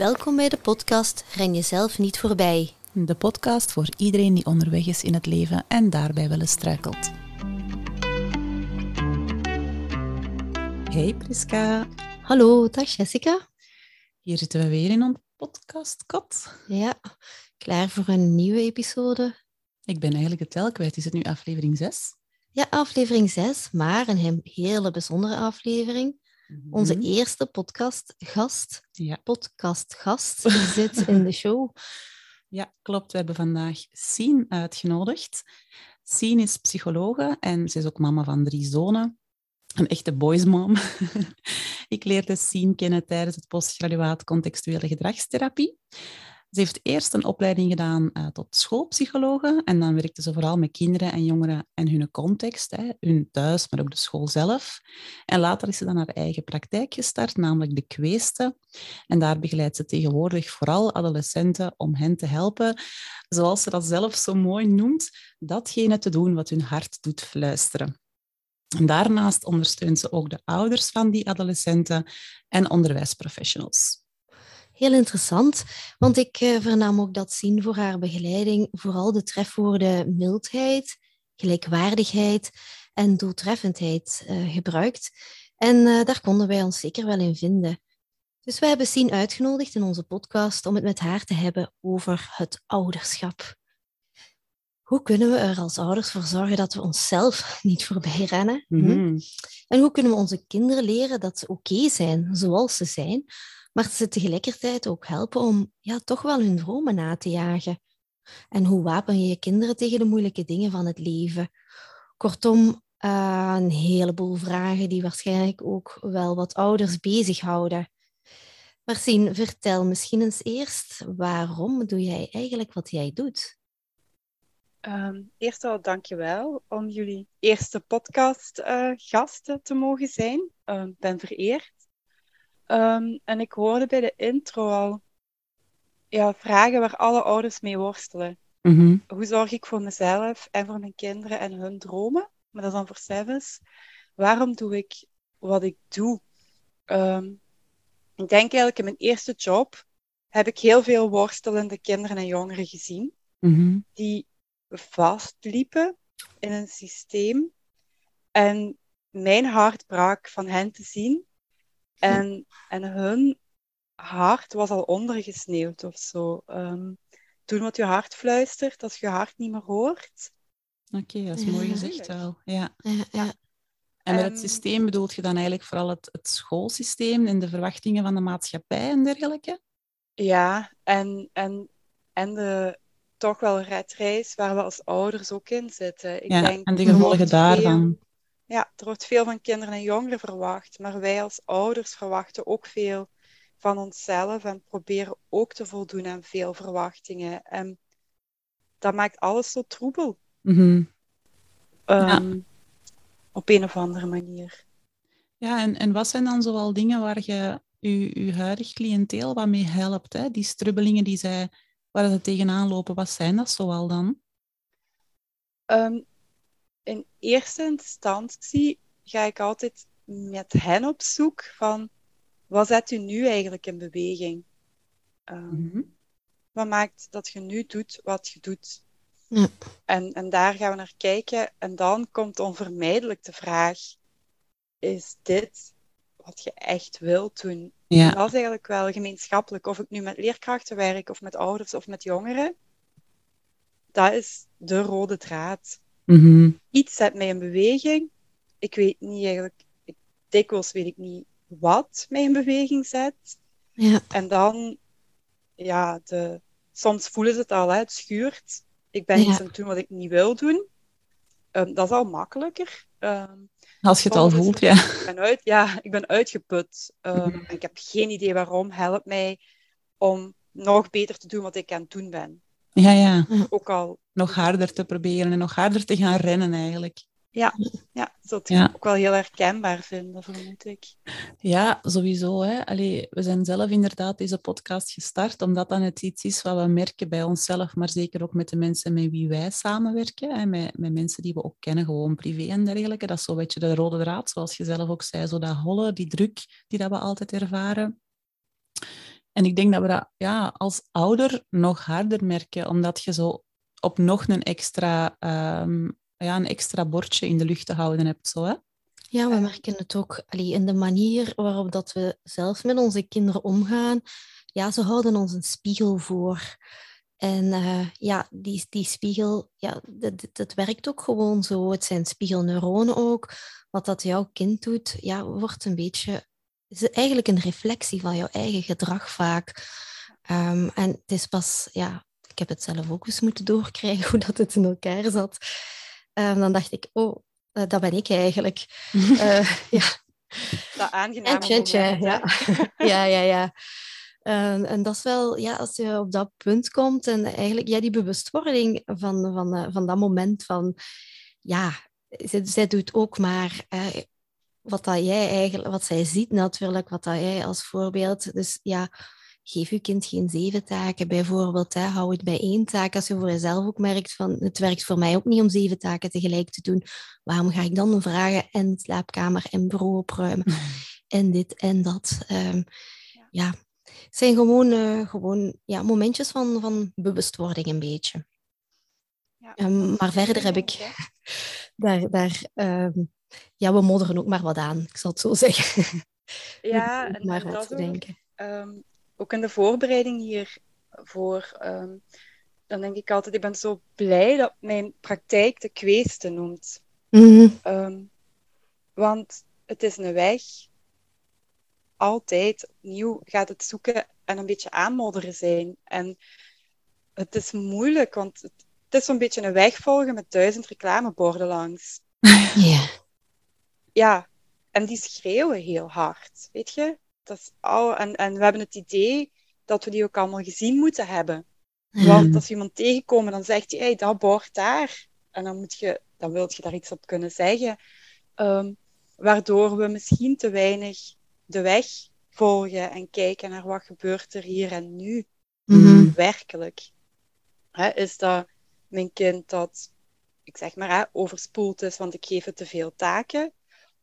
Welkom bij de podcast Ren jezelf niet voorbij. De podcast voor iedereen die onderweg is in het leven en daarbij wel eens struikelt. Hey Priska. Hallo, dag Jessica. Hier zitten we weer in onze podcast, Kat. Ja, klaar voor een nieuwe episode. Ik ben eigenlijk het tel kwijt. Is het nu aflevering 6? Ja, aflevering 6, maar een hele bijzondere aflevering. Onze Mhm. eerste podcastgast, Ja. podcastgast, zit in de show. ja, klopt. We hebben vandaag Sien uitgenodigd. Sien is psychologe en ze is ook mama van drie zonen. Een echte boys mom. Ik leerde Sien kennen tijdens het postgraduaat contextuele gedragstherapie. Ze heeft eerst een opleiding gedaan eh, tot schoolpsychologe en dan werkte ze vooral met kinderen en jongeren en hun context, hè, hun thuis, maar ook de school zelf. En later is ze dan haar eigen praktijk gestart, namelijk de Kweeste. En daar begeleidt ze tegenwoordig vooral adolescenten om hen te helpen, zoals ze dat zelf zo mooi noemt, datgene te doen wat hun hart doet fluisteren. En daarnaast ondersteunt ze ook de ouders van die adolescenten en onderwijsprofessionals. Heel interessant, want ik eh, vernam ook dat zien voor haar begeleiding vooral de trefwoorden mildheid, gelijkwaardigheid en doeltreffendheid eh, gebruikt. En eh, daar konden wij ons zeker wel in vinden. Dus we hebben Sien uitgenodigd in onze podcast om het met haar te hebben over het ouderschap. Hoe kunnen we er als ouders voor zorgen dat we onszelf niet voorbij rennen? Hm? Mhm. En hoe kunnen we onze kinderen leren dat ze oké zijn zoals ze zijn, maar ze tegelijkertijd ook helpen om ja, toch wel hun dromen na te jagen? En hoe wapen je je kinderen tegen de moeilijke dingen van het leven? Kortom, eh, een heleboel vragen die waarschijnlijk ook wel wat ouders bezighouden. Maar Sien, vertel misschien eens eerst, waarom doe jij eigenlijk wat jij doet? Ehm, eerst al dankjewel om jullie eerste podcast eh, gasten te mogen zijn. Ik ben vereerd. Ehm, en ik hoorde bij de intro al ja, vragen waar alle ouders mee worstelen. Mhm. Hoe zorg ik voor mezelf en voor mijn kinderen en hun dromen? Maar dat is dan voor Sevens. Waarom doe ik wat ik doe? Ehm, ik denk eigenlijk in mijn eerste job heb ik heel veel worstelende kinderen en jongeren gezien Mhm. die vastliepen in een systeem. En mijn hart brak van hen te zien. En, en hun hart was al ondergesneeuwd of zo. Ehm, doen wat je hart fluistert als je hart niet meer hoort. Oké, dat is mooi Ja. gezegd wel. Ja. Ja, ja. En met het Ehm, systeem bedoelt je dan eigenlijk vooral het, het schoolsysteem en de verwachtingen van de maatschappij en dergelijke? Ja, en, en, en de toch wel redreis waar we als ouders ook in zitten. Ik ja, denk, en de gevolgen daarvan. Ja, er wordt veel van kinderen en jongeren verwacht, maar wij als ouders verwachten ook veel van onszelf en proberen ook te voldoen aan veel verwachtingen. En dat maakt alles zo troebel, Mhm. ehm, op een of andere manier. Ja, en, en wat zijn dan zoal dingen waar je je, je huidig cliënteel wat mee helpt? Hè? Die strubbelingen die zij, waar ze tegenaan lopen, wat zijn dat zoal dan? Ehm, in eerste instantie ga ik altijd met hen op zoek van wat zet u nu eigenlijk in beweging? Ehm, Mhm. Wat maakt dat je nu doet wat je doet? Ja. En, en daar gaan we naar kijken. En dan komt onvermijdelijk de vraag: is dit wat je echt wilt doen? Ja. Dat is eigenlijk wel gemeenschappelijk. Of ik nu met leerkrachten werk, of met ouders, of met jongeren. Dat is de rode draad. Mhm. Iets zet mij in beweging. Ik weet niet eigenlijk, ik, dikwijls weet ik niet wat mij in beweging zet. ja. En dan, ja, de, soms voelen ze het al, hè, het schuurt. Ik ben Ja. iets aan het doen wat ik niet wil doen. Ehm, dat is al makkelijker. Ehm, Als je het al voelt, ja. ik ben uit, ja, ik ben uitgeput. Ehm, Mhm. Ik heb geen idee waarom. Help mij om nog beter te doen wat ik aan het doen ben. Ja, ja. Ook al, Nog harder te proberen en nog harder te gaan rennen eigenlijk. ja, dat Ja. ook wel heel herkenbaar vinden, vermoed ik. Ja, sowieso. Hè. Allee, we zijn zelf inderdaad deze podcast gestart, omdat dat het iets is wat we merken bij onszelf, maar zeker ook met de mensen met wie wij samenwerken. Hè. Met, met mensen die we ook kennen, gewoon privé en dergelijke. Dat is zo'n beetje de rode draad, zoals je zelf ook zei. Zo dat holle, die druk die dat we altijd ervaren. En ik denk dat we dat ja, als ouder nog harder merken, omdat je zo op nog een extra, ehm, ja, een extra bordje in de lucht te houden hebt. Zo, hè? Ja, we merken het ook allee, in de manier waarop dat we zelf met onze kinderen omgaan. Ja, ze houden ons een spiegel voor. En uh, ja, die, die spiegel, ja, dat, dat werkt ook gewoon zo. Het zijn spiegelneuronen ook. Wat dat jouw kind doet, ja, wordt een beetje... is eigenlijk een reflectie van jouw eigen gedrag vaak. Um, en het is pas, ja, ik heb het zelf ook eens moeten doorkrijgen hoe dat het in elkaar zat. Um, dan dacht ik, oh, uh, dat ben ik eigenlijk. uh, ja. Dat aangename tje, tje, ja. ja, ja, ja. Um, en dat is wel, ja, als je op dat punt komt en eigenlijk ja, die bewustwording van, van, uh, van dat moment van, ja, zij, zij doet ook maar wat dat jij eigenlijk, wat zij ziet natuurlijk, wat dat jij als voorbeeld. Dus ja, geef je kind geen zeven taken bijvoorbeeld. Hè. Hou het bij één taak. Als je voor jezelf ook merkt van het werkt voor mij ook niet om zeven taken tegelijk te doen. Waarom ga ik dan vragen en slaapkamer en bureau opruimen en dit en dat. Um, ja. ja, het zijn gewoon, uh, gewoon ja, momentjes van, van bewustwording een beetje. Ja, um, maar verder heb ik daar, daar um, ja, we modderen ook maar wat aan, ik zal het zo zeggen. Ja, en maar wat te denken. Um, ook in de voorbereiding hiervoor, um, dan denk ik altijd, ik ben zo blij dat mijn praktijk de kweeste noemt. Mm -hmm. want het is een weg altijd opnieuw gaat het zoeken en een beetje aanmodderen zijn. En het is moeilijk, want het, het is zo'n beetje een weg volgen met duizend reclameborden langs. Ja. Ja, en die schreeuwen heel hard, weet je? Dat is al, en, en we hebben het idee dat we die ook allemaal gezien moeten hebben. Hmm. Want als we iemand tegenkomen, dan zegt hij, hey, dat bord daar. En dan, moet je, dan wil je daar iets op kunnen zeggen. Um, waardoor we misschien te weinig de weg volgen en kijken naar wat gebeurt er hier en nu. Mm-hmm. Werkelijk. is dat mijn kind dat, ik zeg maar, hè, overspoeld is, want ik geef het te veel taken?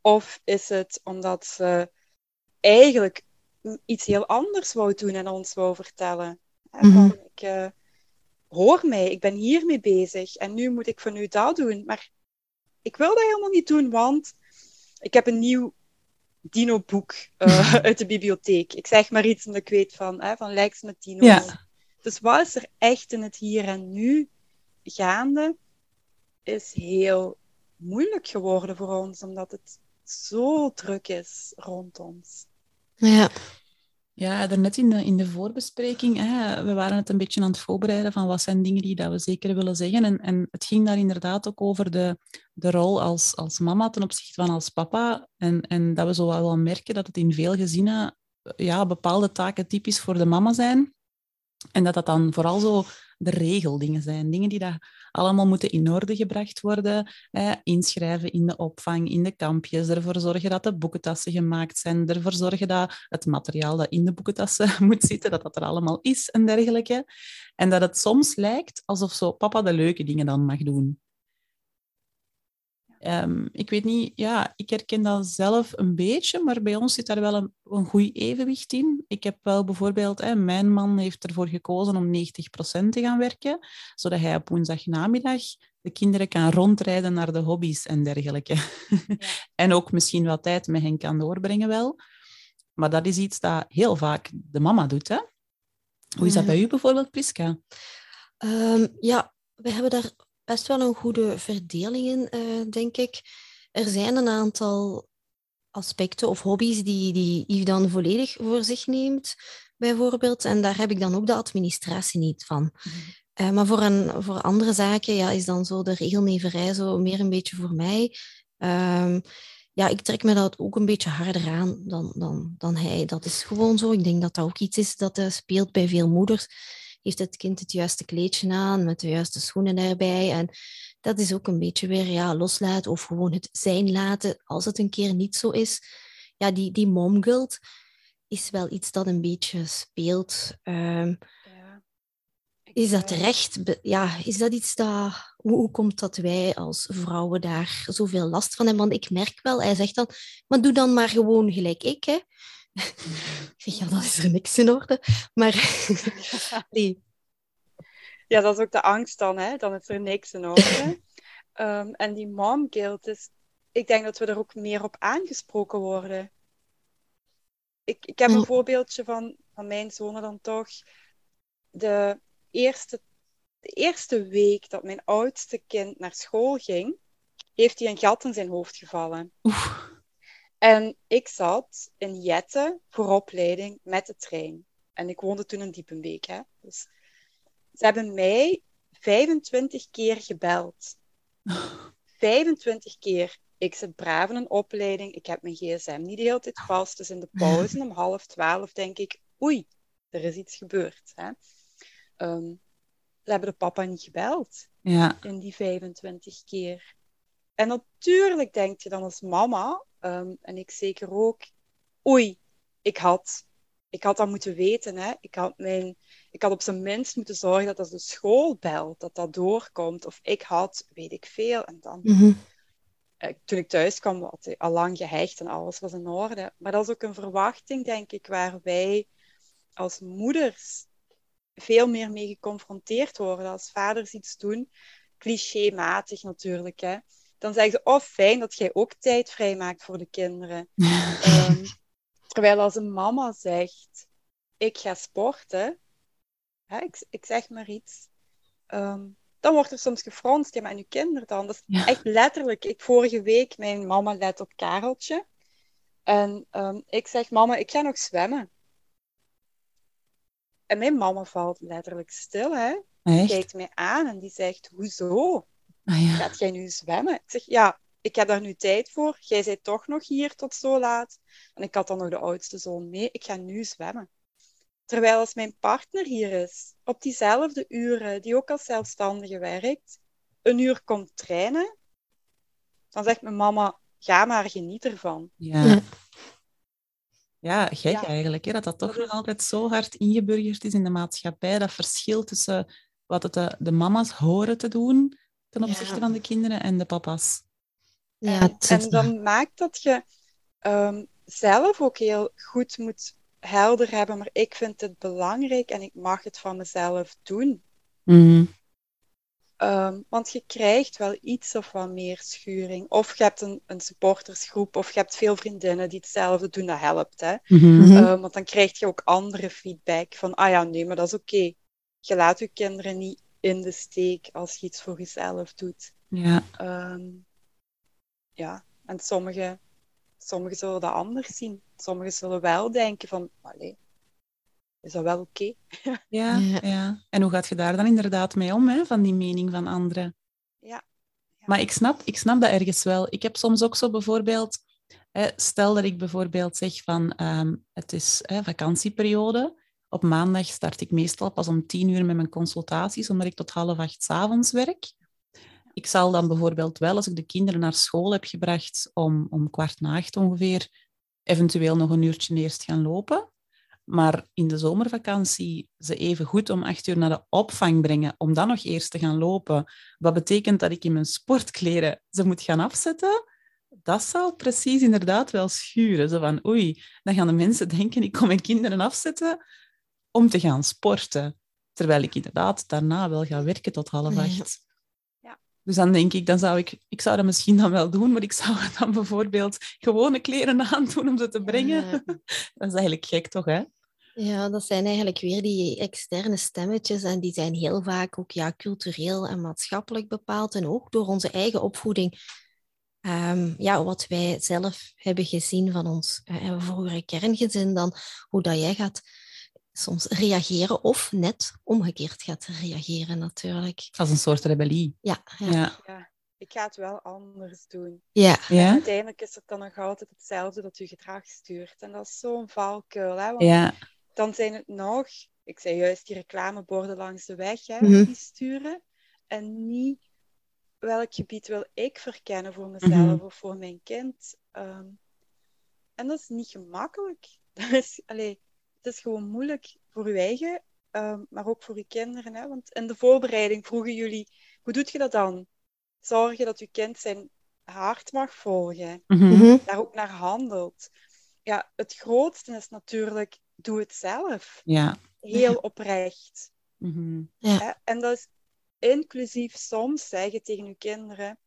Of is het omdat ze eigenlijk iets heel anders wou doen en ons wou vertellen? Mm-hmm. ik uh, hoor mij, ik ben hiermee bezig en nu moet ik van u dat doen. Maar ik wil dat helemaal niet doen, want ik heb een nieuw dino-boek uh, uit de bibliotheek. Ik zeg maar iets omdat ik weet van, hè, van lijkt met dino. Ja. Dus wat is er echt in het hier en nu gaande, is heel moeilijk geworden voor ons, omdat het zo druk is rond ons. Ja. Ja, daarnet in de, in de voorbespreking, hè, we waren het een beetje aan het voorbereiden van wat zijn dingen die dat we zeker willen zeggen. En, en het ging daar inderdaad ook over de, de rol als, als mama ten opzichte van als papa. En, en dat we zo wel merken dat het in veel gezinnen ja, bepaalde taken typisch voor de mama zijn. En dat dat dan vooral zo de regeldingen zijn. Dingen die daar allemaal moeten in orde gebracht worden. Inschrijven in de opvang, in de kampjes, ervoor zorgen dat de boekentassen gemaakt zijn, ervoor zorgen dat het materiaal dat in de boekentassen moet zitten, dat dat er allemaal is en dergelijke. En dat het soms lijkt alsof zo papa de leuke dingen dan mag doen. Um, ik weet niet, ja, ik herken dat zelf een beetje, maar bij ons zit daar wel een, een goed evenwicht in. Ik heb wel bijvoorbeeld, hè, mijn man heeft ervoor gekozen om 90% te gaan werken, zodat hij op woensdagnamiddag de kinderen kan rondrijden naar de hobby's en dergelijke. Ja. en ook misschien wat tijd met hen kan doorbrengen wel. Maar dat is iets dat heel vaak de mama doet. Hè? Hoe is dat bij u bijvoorbeeld, Priska? Um, ja, we hebben daar best wel een goede verdeling in, uh, denk ik. Er zijn een aantal aspecten of hobby's die, die Yves dan volledig voor zich neemt, bijvoorbeeld. En daar heb ik dan ook de administratie niet van. Mm -hmm. uh, maar voor, een, voor andere zaken ja, is dan zo de regelneverij zo meer een beetje voor mij. Um, ja, ik trek me dat ook een beetje harder aan dan, dan, dan hij. Dat is gewoon zo. Ik denk dat dat ook iets is dat uh, speelt bij veel moeders heeft het kind het juiste kleedje aan met de juiste schoenen erbij. En dat is ook een beetje weer ja, loslaten of gewoon het zijn laten als het een keer niet zo is. Ja, die, die momguilt is wel iets dat een beetje speelt. Um, ja. Is dat terecht? Ja, is dat iets dat... Hoe, hoe, komt dat wij als vrouwen daar zoveel last van hebben? Want ik merk wel, hij zegt dan, maar doe dan maar gewoon gelijk ik. Hè. Zeg, ja, dan is er niks in orde. Maar nee. Ja, dat is ook de angst dan, hè? Dan is er niks in orde. Ehm, en die mom guilt, is, ik denk dat we er ook meer op aangesproken worden. Ik, ik heb een voorbeeldje van, van mijn zonen dan toch. De eerste, de eerste week dat mijn oudste kind naar school ging, heeft hij een gat in zijn hoofd gevallen. En ik zat in Jette voor opleiding met de trein. En ik woonde toen in Diepenbeek. Hè? Dus ze hebben mij 25 keer gebeld. 25 keer. Ik zit braaf in een opleiding. Ik heb mijn gsm niet de hele tijd vast. Dus in de pauze om half twaalf denk ik, oei, er is iets gebeurd. Hè? Ehm, ze hebben de papa niet gebeld Ja. in die 25 keer. En natuurlijk denk je dan als mama, ehm, en ik zeker ook, oei, ik had, ik had dat moeten weten. Hè? Ik, had mijn, ik had op zijn minst moeten zorgen dat als de school belt, dat dat doorkomt. Of ik had, weet ik veel. En dan, Mhm. eh, toen ik thuis kwam, had hij al lang gehecht en alles was in orde. Maar dat is ook een verwachting, denk ik, waar wij als moeders veel meer mee geconfronteerd worden. Als vaders iets doen, clichématig natuurlijk, hè. Dan zeggen ze, oh fijn dat jij ook tijd vrijmaakt voor de kinderen. Ehm, terwijl als een mama zegt, ik ga sporten, hè, ik, ik zeg maar iets, ehm, dan wordt er soms gefronst, ja, maar en uw kinderen dan? Dat is Ja. echt letterlijk. Ik vorige week, mijn mama let op Kareltje. En ehm, ik zeg, mama, ik ga nog zwemmen. En mijn mama valt letterlijk stil, hè. Echt? Kijkt mij aan en die zegt, hoezo? Ah, ja. Gaat jij nu zwemmen? Ik zeg, ja, ik heb daar nu tijd voor. Jij bent toch nog hier tot zo laat. En ik had dan nog de oudste zoon mee. Ik ga nu zwemmen. Terwijl als mijn partner hier is, op diezelfde uren, die ook als zelfstandige werkt, een uur komt trainen, dan zegt mijn mama, ga maar, geniet ervan. Ja. Ja. Gek Ja. eigenlijk. Hè? Dat dat toch nog altijd zo hard ingeburgerd is in de maatschappij. Dat verschil tussen wat het de, de mama's horen te doen ten Ja. opzichte van de kinderen en de papa's. Ja, en, dan maakt dat je ehm, zelf ook heel goed moet helder hebben, maar ik vind het belangrijk en ik mag het van mezelf doen. Mhm. Ehm, want je krijgt wel iets of wat meer schuring. Of je hebt een, een supportersgroep, of je hebt veel vriendinnen die hetzelfde doen, dat helpt. Hè? Mhm. Mhm. Ehm, want dan krijg je ook andere feedback van, ah ja, nee, maar dat is oké. Je laat je kinderen niet in de steek als je iets voor jezelf doet. Ja. Ehm, ja, en sommigen, sommigen zullen dat anders zien. Sommigen zullen wel denken van, allee, is dat wel oké? Ja, Ja. ja. En hoe gaat je daar dan inderdaad mee om, hè, van die mening van anderen? Ja. Ja. Maar ik snap, ik snap dat ergens wel. Ik heb soms ook zo bijvoorbeeld, hè, stel dat ik bijvoorbeeld zeg van ehm, het is hè, vakantieperiode. Op maandag start ik meestal pas om tien uur met mijn consultaties, omdat ik tot half acht 's avonds werk. Ik zal dan bijvoorbeeld wel, als ik de kinderen naar school heb gebracht, om, om kwart na acht ongeveer, eventueel nog een uurtje eerst gaan lopen. Maar in de zomervakantie ze even goed om acht uur naar de opvang brengen, om dan nog eerst te gaan lopen. Wat betekent dat ik in mijn sportkleren ze moet gaan afzetten? Dat zou precies inderdaad wel schuren. Zo van, oei, dan gaan de mensen denken, ik kom mijn kinderen afzetten om te gaan sporten. Terwijl ik inderdaad daarna wel ga werken tot half acht. Ja. Dus dan denk ik, dan zou ik, ik zou dat misschien dan wel doen, maar ik zou dan bijvoorbeeld gewone kleren aandoen om ze te brengen. Ja. Dat is eigenlijk gek, toch, hè? Ja, dat zijn eigenlijk weer die externe stemmetjes en die zijn heel vaak ook ja, cultureel en maatschappelijk bepaald en ook door onze eigen opvoeding. Ehm, ja, wat wij zelf hebben gezien van ons uh, vroegere kerngezin, dan hoe dat jij gaat soms reageren of net omgekeerd gaat reageren natuurlijk. Als een soort rebellie. Ja, ja. Ja. Ja, ik ga het wel anders doen. ja. Ja? Uiteindelijk is het dan nog altijd hetzelfde dat je gedrag stuurt. En dat is zo'n valkuil. Hè? Want Ja. dan zijn het nog, ik zei juist, die reclameborden langs de weg, hè, Mhm. die sturen. En niet welk gebied wil ik verkennen voor mezelf Mhm. of voor mijn kind. Ehm, en dat is niet gemakkelijk. Dat is, allee, het is gewoon moeilijk voor je eigen, ehm, maar ook voor je kinderen. Hè? Want in de voorbereiding vroegen jullie, hoe doet je dat dan? Zorg je dat je kind zijn hart mag volgen Mhm. Mhm. daar ook naar handelt. ja, het grootste is natuurlijk, doe het zelf. Ja. Heel oprecht. Mhm. Hè? En dat is inclusief soms zeggen tegen uw kinderen,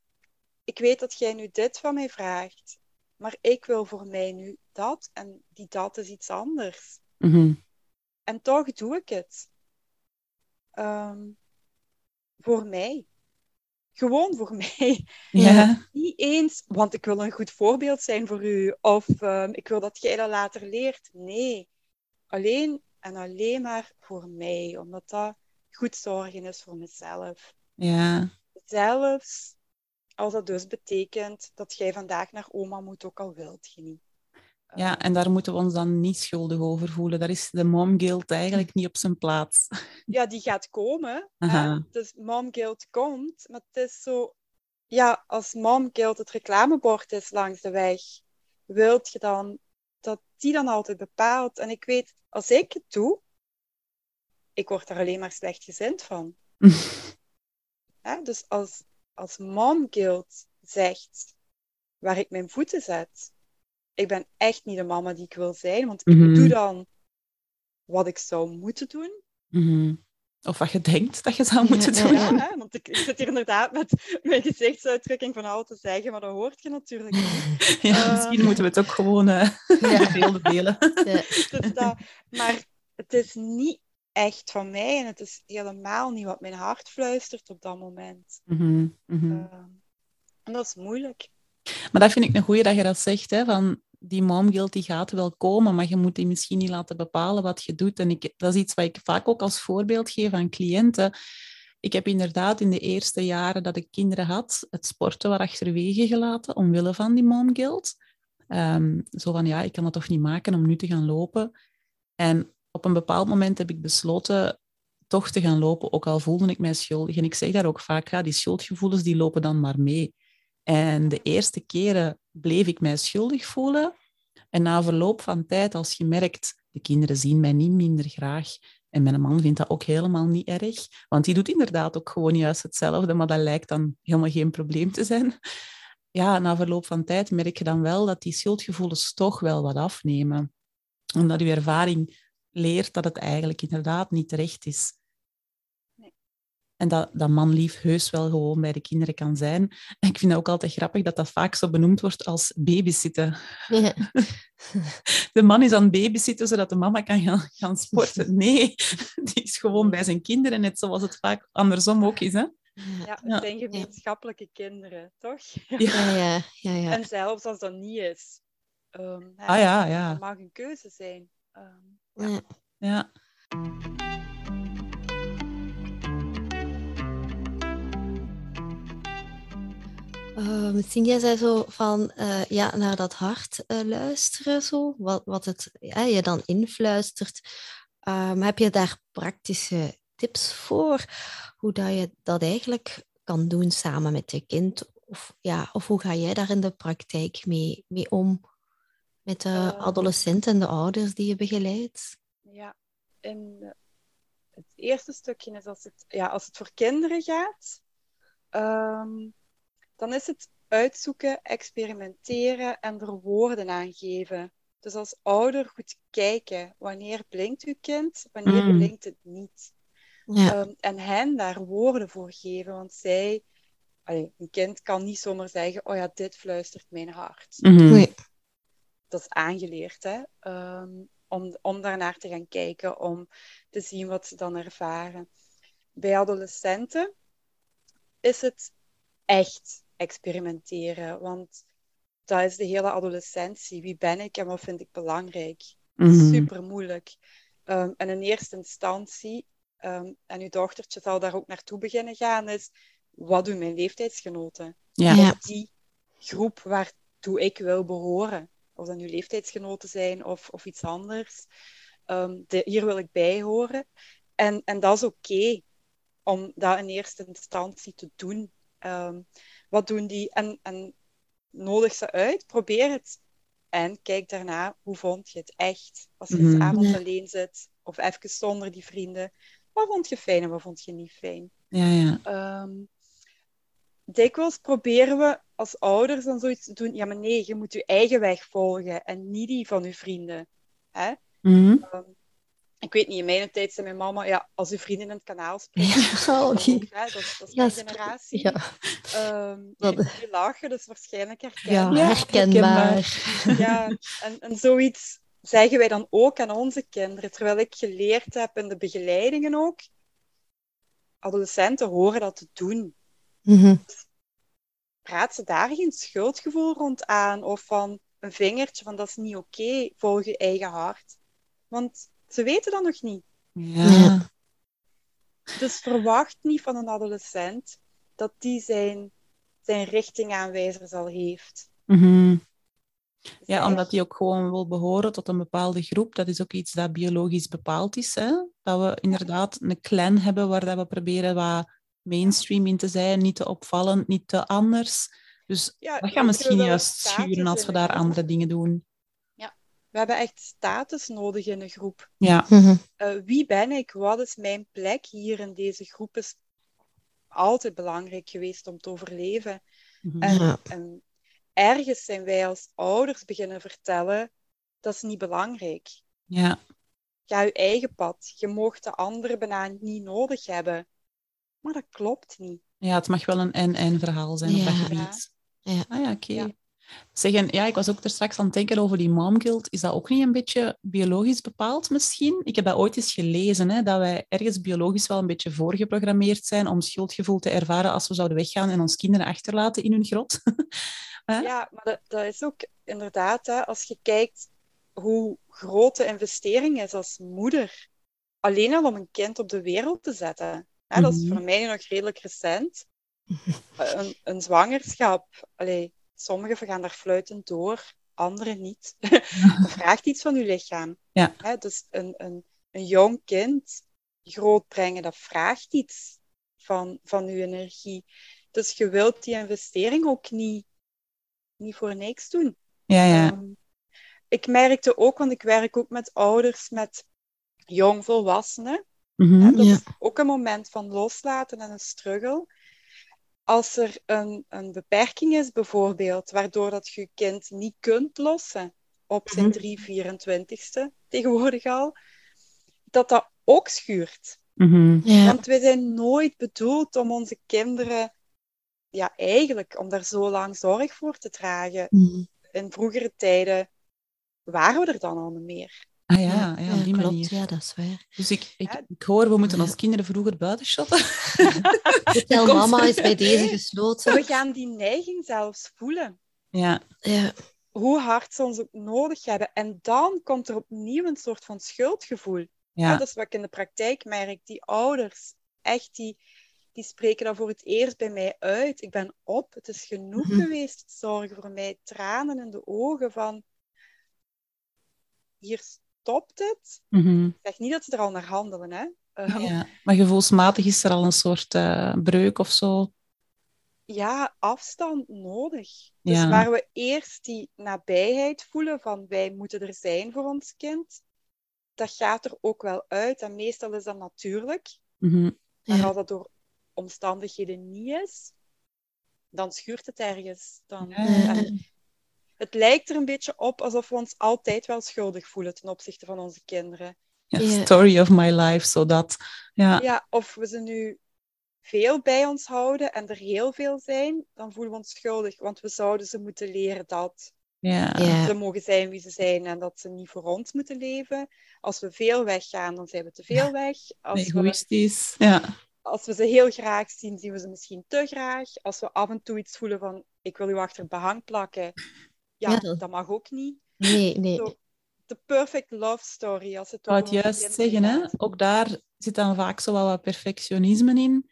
ik weet dat jij nu dit van mij vraagt, maar ik wil voor mij nu dat en die dat is iets anders. Mhm. En toch doe ik het. Ehm, voor mij. Gewoon voor mij. Ja. Niet eens, want ik wil een goed voorbeeld zijn voor u. Of ehm, ik wil dat jij dat later leert. Nee. Alleen en alleen maar voor mij. Omdat dat goed zorgen is voor mezelf. Ja. Zelfs als dat dus betekent dat jij vandaag naar oma moet, ook al wilt je niet. Ja, en daar moeten we ons dan niet schuldig over voelen. Daar is de mom guilt eigenlijk niet op zijn plaats. ja, die gaat komen. Dus mom guilt komt. Maar het is zo... Ja, als mom guilt het reclamebord is langs de weg, wilt je dan dat die dan altijd bepaalt. En ik weet, als ik het doe, ik word er alleen maar slecht gezind van. Hè? Dus als, als mom guilt zegt waar ik mijn voeten zet, ik ben echt niet de mama die ik wil zijn, want ik Mhm. doe dan wat ik zou moeten doen. Mhm. Of wat je denkt dat je zou moeten doen. Ja, want ik, ik zit hier inderdaad met mijn gezichtsuitdrukking van al te zeggen, maar dat hoort je natuurlijk niet. Ja, Eh. misschien moeten we het ook gewoon eh Ja. beelden delen. Ja. Dus dat, maar het is niet echt van mij en het is helemaal niet wat mijn hart fluistert op dat moment. Mhm. Ehm, en dat is moeilijk. Maar dat vind ik een goeie dat je dat zegt, hè, van die mom guilt die gaat wel komen, maar je moet die misschien niet laten bepalen wat je doet. En ik, dat is iets wat ik vaak ook als voorbeeld geef aan cliënten. Ik heb inderdaad in de eerste jaren dat ik kinderen had, het sporten wat achterwege gelaten, omwille van die mom guilt. Ehm, zo van, ja, ik kan dat toch niet maken om nu te gaan lopen. En op een bepaald moment heb ik besloten toch te gaan lopen, ook al voelde ik mij schuldig. En ik zeg daar ook vaak, ja, die schuldgevoelens die lopen dan maar mee. En de eerste keren bleef ik mij schuldig voelen. En na verloop van tijd, als je merkt, de kinderen zien mij niet minder graag. En mijn man vindt dat ook helemaal niet erg. Want die doet inderdaad ook gewoon juist hetzelfde, maar dat lijkt dan helemaal geen probleem te zijn. Ja, na verloop van tijd merk je dan wel dat die schuldgevoelens toch wel wat afnemen. Omdat je ervaring leert dat het eigenlijk inderdaad niet terecht is. En dat, dat manlief heus wel gewoon bij de kinderen kan zijn. En ik vind dat ook altijd grappig dat dat vaak zo benoemd wordt als babysitten. Ja. De man is aan het babysitten zodat de mama kan gaan, gaan sporten. Nee, die is gewoon bij zijn kinderen, net zoals het vaak andersom ook is. Hè? Ja, het zijn gemeenschappelijke kinderen, toch? Ja. Ja, ja, ja, ja. En zelfs als dat niet is. ehm, Ah ja, ja. Dat mag een keuze zijn. Ehm, ja. ja. Uh, misschien jij zei zo van eh, ja, naar dat hart eh, luisteren, zo, wat, wat het ja, je dan influistert. Uh, maar heb je daar praktische tips voor? Hoe dat je dat eigenlijk kan doen samen met je kind? Of, ja, of hoe ga jij daar in de praktijk mee, mee om? Met de Ehm. adolescenten en de ouders die je begeleidt? Ja, en eh, het eerste stukje is als het, ja, als het voor kinderen gaat, ehm, dan is het uitzoeken, experimenteren en er woorden aan geven. Dus als ouder goed kijken, wanneer blinkt uw kind, wanneer Mm. blinkt het niet. Ja, Ehm, en hen daar woorden voor geven, want zij, allee, een kind kan niet zomaar zeggen, oh ja, dit fluistert mijn hart. Mhm. nee. dat is aangeleerd, hè? Ehm, om, om daarnaar te gaan kijken, om te zien wat ze dan ervaren. Bij adolescenten is het echt experimenteren, want dat is de hele adolescentie. Wie ben ik en wat vind ik belangrijk? Mhm. Super moeilijk. Ehm, en in eerste instantie, ehm, en uw dochtertje zal daar ook naartoe beginnen gaan, is wat doen mijn leeftijdsgenoten? Ja. Ja. die groep waartoe ik wil behoren. Of dat nu leeftijdsgenoten zijn of, of iets anders. Ehm, de, hier wil ik bij horen. En, en dat is oké om dat in eerste instantie te doen. Ehm, wat doen die? En, en nodig ze uit, probeer het. En kijk daarna, hoe vond je het echt? Als je eens avond alleen zit, of even zonder die vrienden. Wat vond je fijn en wat vond je niet fijn? Ja, ja. Ehm, dikwijls proberen we als ouders dan zoiets te doen. Ja, maar nee, je moet je eigen weg volgen en niet die van je vrienden. Hè? Mhm. Ehm, ik weet niet, in mijn tijd zei mijn mama, ja, als uw vrienden in het kanaal springen, Ja, oh, die- ook, hè, dat, is- dat is Ja, mijn sp- generatie. Ja, Ehm, Dat- die lachen, dus waarschijnlijk herkennen. Ja, herkenbaar. Ja, en, en zoiets zeggen wij dan ook aan onze kinderen. Terwijl ik geleerd heb in de begeleidingen ook, adolescenten horen dat te doen. Mhm. Praat ze daar geen schuldgevoel rond aan of van een vingertje van dat is niet oké, volg je eigen hart. Want ze weten dat nog niet. Ja. Ja. Dus verwacht niet van een adolescent dat die zijn, zijn richtingaanwijzers al heeft. Mhm. Ja, Zij- omdat die ook gewoon wil behoren tot een bepaalde groep. Dat is ook iets dat biologisch bepaald is. Hè? Dat we inderdaad een clan hebben waar dat we proberen wat mainstream in te zijn, niet te opvallend, niet te anders. Dus Ja, dat we gaat misschien juist schuren als we de daar andere dingen doen. We hebben echt status nodig in een groep. Ja. Mhm. Eh, wie ben ik? Wat is mijn plek hier in deze groep? Is altijd belangrijk geweest om te overleven. Mhm. En, Ja. en ergens zijn wij als ouders beginnen vertellen, dat is niet belangrijk. ja. Ga je eigen pad. Je moogt de anderen bijna niet nodig hebben. Maar dat klopt niet. Ja, het mag wel een en-en verhaal zijn op Ja. dat gebied. Ja. Ah ja, oké. Ja. Zeg, en ja, ik was ook er straks aan het denken over die mom guilt. Is dat ook niet een beetje biologisch bepaald misschien? Ik heb dat ooit eens gelezen, hè, dat wij ergens biologisch wel een beetje voorgeprogrammeerd zijn om schuldgevoel te ervaren als we zouden weggaan en ons kinderen achterlaten in hun grot. Ja, maar dat, dat is ook inderdaad, hè, als je kijkt hoe groot de investering is als moeder. Alleen al om een kind op de wereld te zetten. Hè, Dat is Mhm. voor mij nog redelijk recent. Een, een zwangerschap. Allee, sommigen gaan daar fluitend door, anderen niet. Dat vraagt iets van je lichaam. Ja. Hè, dus een, een, een jong kind grootbrengen, dat vraagt iets van, van je energie. Dus je wilt die investering ook niet, niet voor niks doen. Ja, ja. Ehm, ik merkte ook, want ik werk ook met ouders met jongvolwassenen. Mhm. En dat Ja. is ook een moment van loslaten en een struggle. Als er een, een beperking is, bijvoorbeeld, waardoor dat je kind niet kunt lossen op zijn Mhm. 3 24ste, tegenwoordig al, dat dat ook schuurt. Mhm. Ja. Want wij zijn nooit bedoeld om onze kinderen, ja, eigenlijk, om daar zo lang zorg voor te dragen. Mhm. In vroegere tijden waren we er dan al niet meer. Ah ja, ja, op die klopt. manier. Ja, dat is waar. Dus ik, ik, Ja. ik hoor, we moeten Ja. onze kinderen vroeger buiten shotten. Komt- Mama is bij deze gesloten. We gaan die neiging zelfs voelen. Ja, Ja. Hoe hard ze ons ook nodig hebben. En dan komt er opnieuw een soort van schuldgevoel. Ja. ja. dat is wat ik in de praktijk merk. Die ouders, echt, die, die spreken dat voor het eerst bij mij uit. Ik ben op, het is genoeg Mhm. geweest. Zorgen voor mij, tranen in de ogen van... Hier stopt het. Mhm. Ik zeg niet dat ze er al naar handelen, hè. Ehm, ja. Maar gevoelsmatig is er al een soort eh, breuk of zo. ja, afstand nodig. Dus Ja. waar we eerst die nabijheid voelen van wij moeten er zijn voor ons kind, dat gaat er ook wel uit. En meestal is dat natuurlijk. Mhm. Maar Ja. als dat door omstandigheden niet is, dan schuurt het ergens. Dan, Ja. Het lijkt er een beetje op alsof we ons altijd wel schuldig voelen ten opzichte van onze kinderen. Ja. Story of my life, zodat. Ja, Ja, of we ze nu veel bij ons houden en er heel veel zijn, dan voelen we ons schuldig. Want we zouden ze moeten leren dat ja. Ze mogen zijn wie ze zijn en dat ze niet voor ons moeten leven. Als we veel weggaan, dan zijn we te veel weg. Als we, egoïstisch. Ja. als we ze heel graag zien, zien we ze misschien te graag. Als we af en toe iets voelen van ik wil u achter het behang plakken, ja, Ja, dat- dat mag ook niet. Nee, nee. Zo, de perfect love story. Als het Ik wou het juist zeggen, hè? ook daar zit dan vaak zo wel wat perfectionisme in.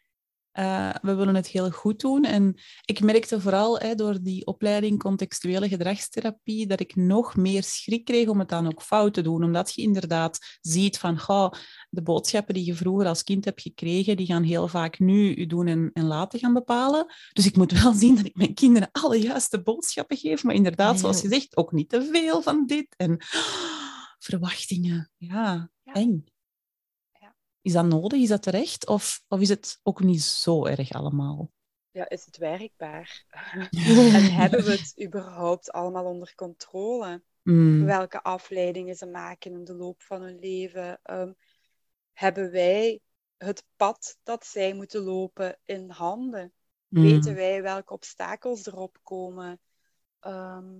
Eh, we willen het heel goed doen. En ik merkte vooral hè, door die opleiding contextuele gedragstherapie dat ik nog meer schrik kreeg om het dan ook fout te doen. Omdat je inderdaad ziet van goh, de boodschappen die je vroeger als kind hebt gekregen, die gaan heel vaak nu je doen en, en laten gaan bepalen. Dus ik moet wel zien dat ik mijn kinderen alle juiste boodschappen geef. Maar inderdaad, zoals je zegt, ook niet te veel van dit. En verwachtingen, ja, Ja. eng. Is dat nodig? Is dat terecht? Of, of is het ook niet zo erg allemaal? ja, is het werkbaar? en hebben we het überhaupt allemaal onder controle? Mm. Welke afleidingen ze maken in de loop van hun leven? Ehm, hebben wij het pad dat zij moeten lopen in handen? Mm. Weten wij welke obstakels erop komen? Ehm,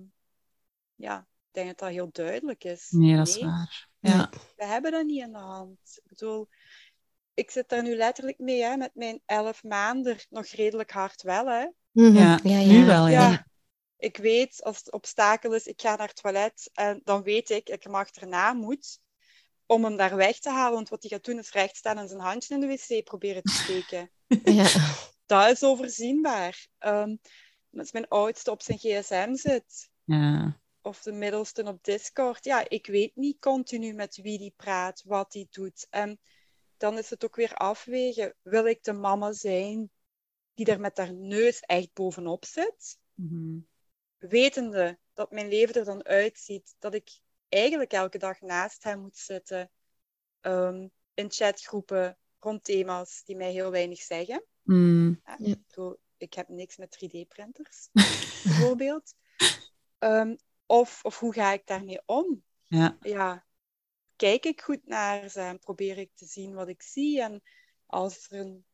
ja, denk dat dat heel duidelijk is. Nee, dat is waar. Ja. we hebben dat niet in de hand. Ik bedoel, ik zit daar nu letterlijk mee, hè, met mijn elf maanden nog redelijk hard wel. Hè. Mhm. Ja, ja, nu ja. wel, ja. Ja, ik weet als het obstakel is, ik ga naar het toilet en dan weet ik, ik hem achterna moet om hem daar weg te halen. Want wat hij gaat doen is recht staan en zijn handje in de wc proberen te steken. Ja. Dat is overzienbaar. Ehm, als mijn oudste op zijn gsm zit, Ja. Of de middelste op Discord, ja, ik weet niet continu met wie die praat, wat die doet. En dan is het ook weer afwegen. Wil ik de mama zijn die er met haar neus echt bovenop zit? Mhm. Wetende dat mijn leven er dan uitziet, dat ik eigenlijk elke dag naast hem moet zitten. ehm, in chatgroepen rond thema's die mij heel weinig zeggen. Mm. Ja, Ja. ik bedoel, ik heb niks met 3D-printers, bijvoorbeeld. Ehm, of, of hoe ga ik daarmee om? Ja. Ja, kijk ik goed naar ze en probeer ik te zien wat ik zie. En als er een...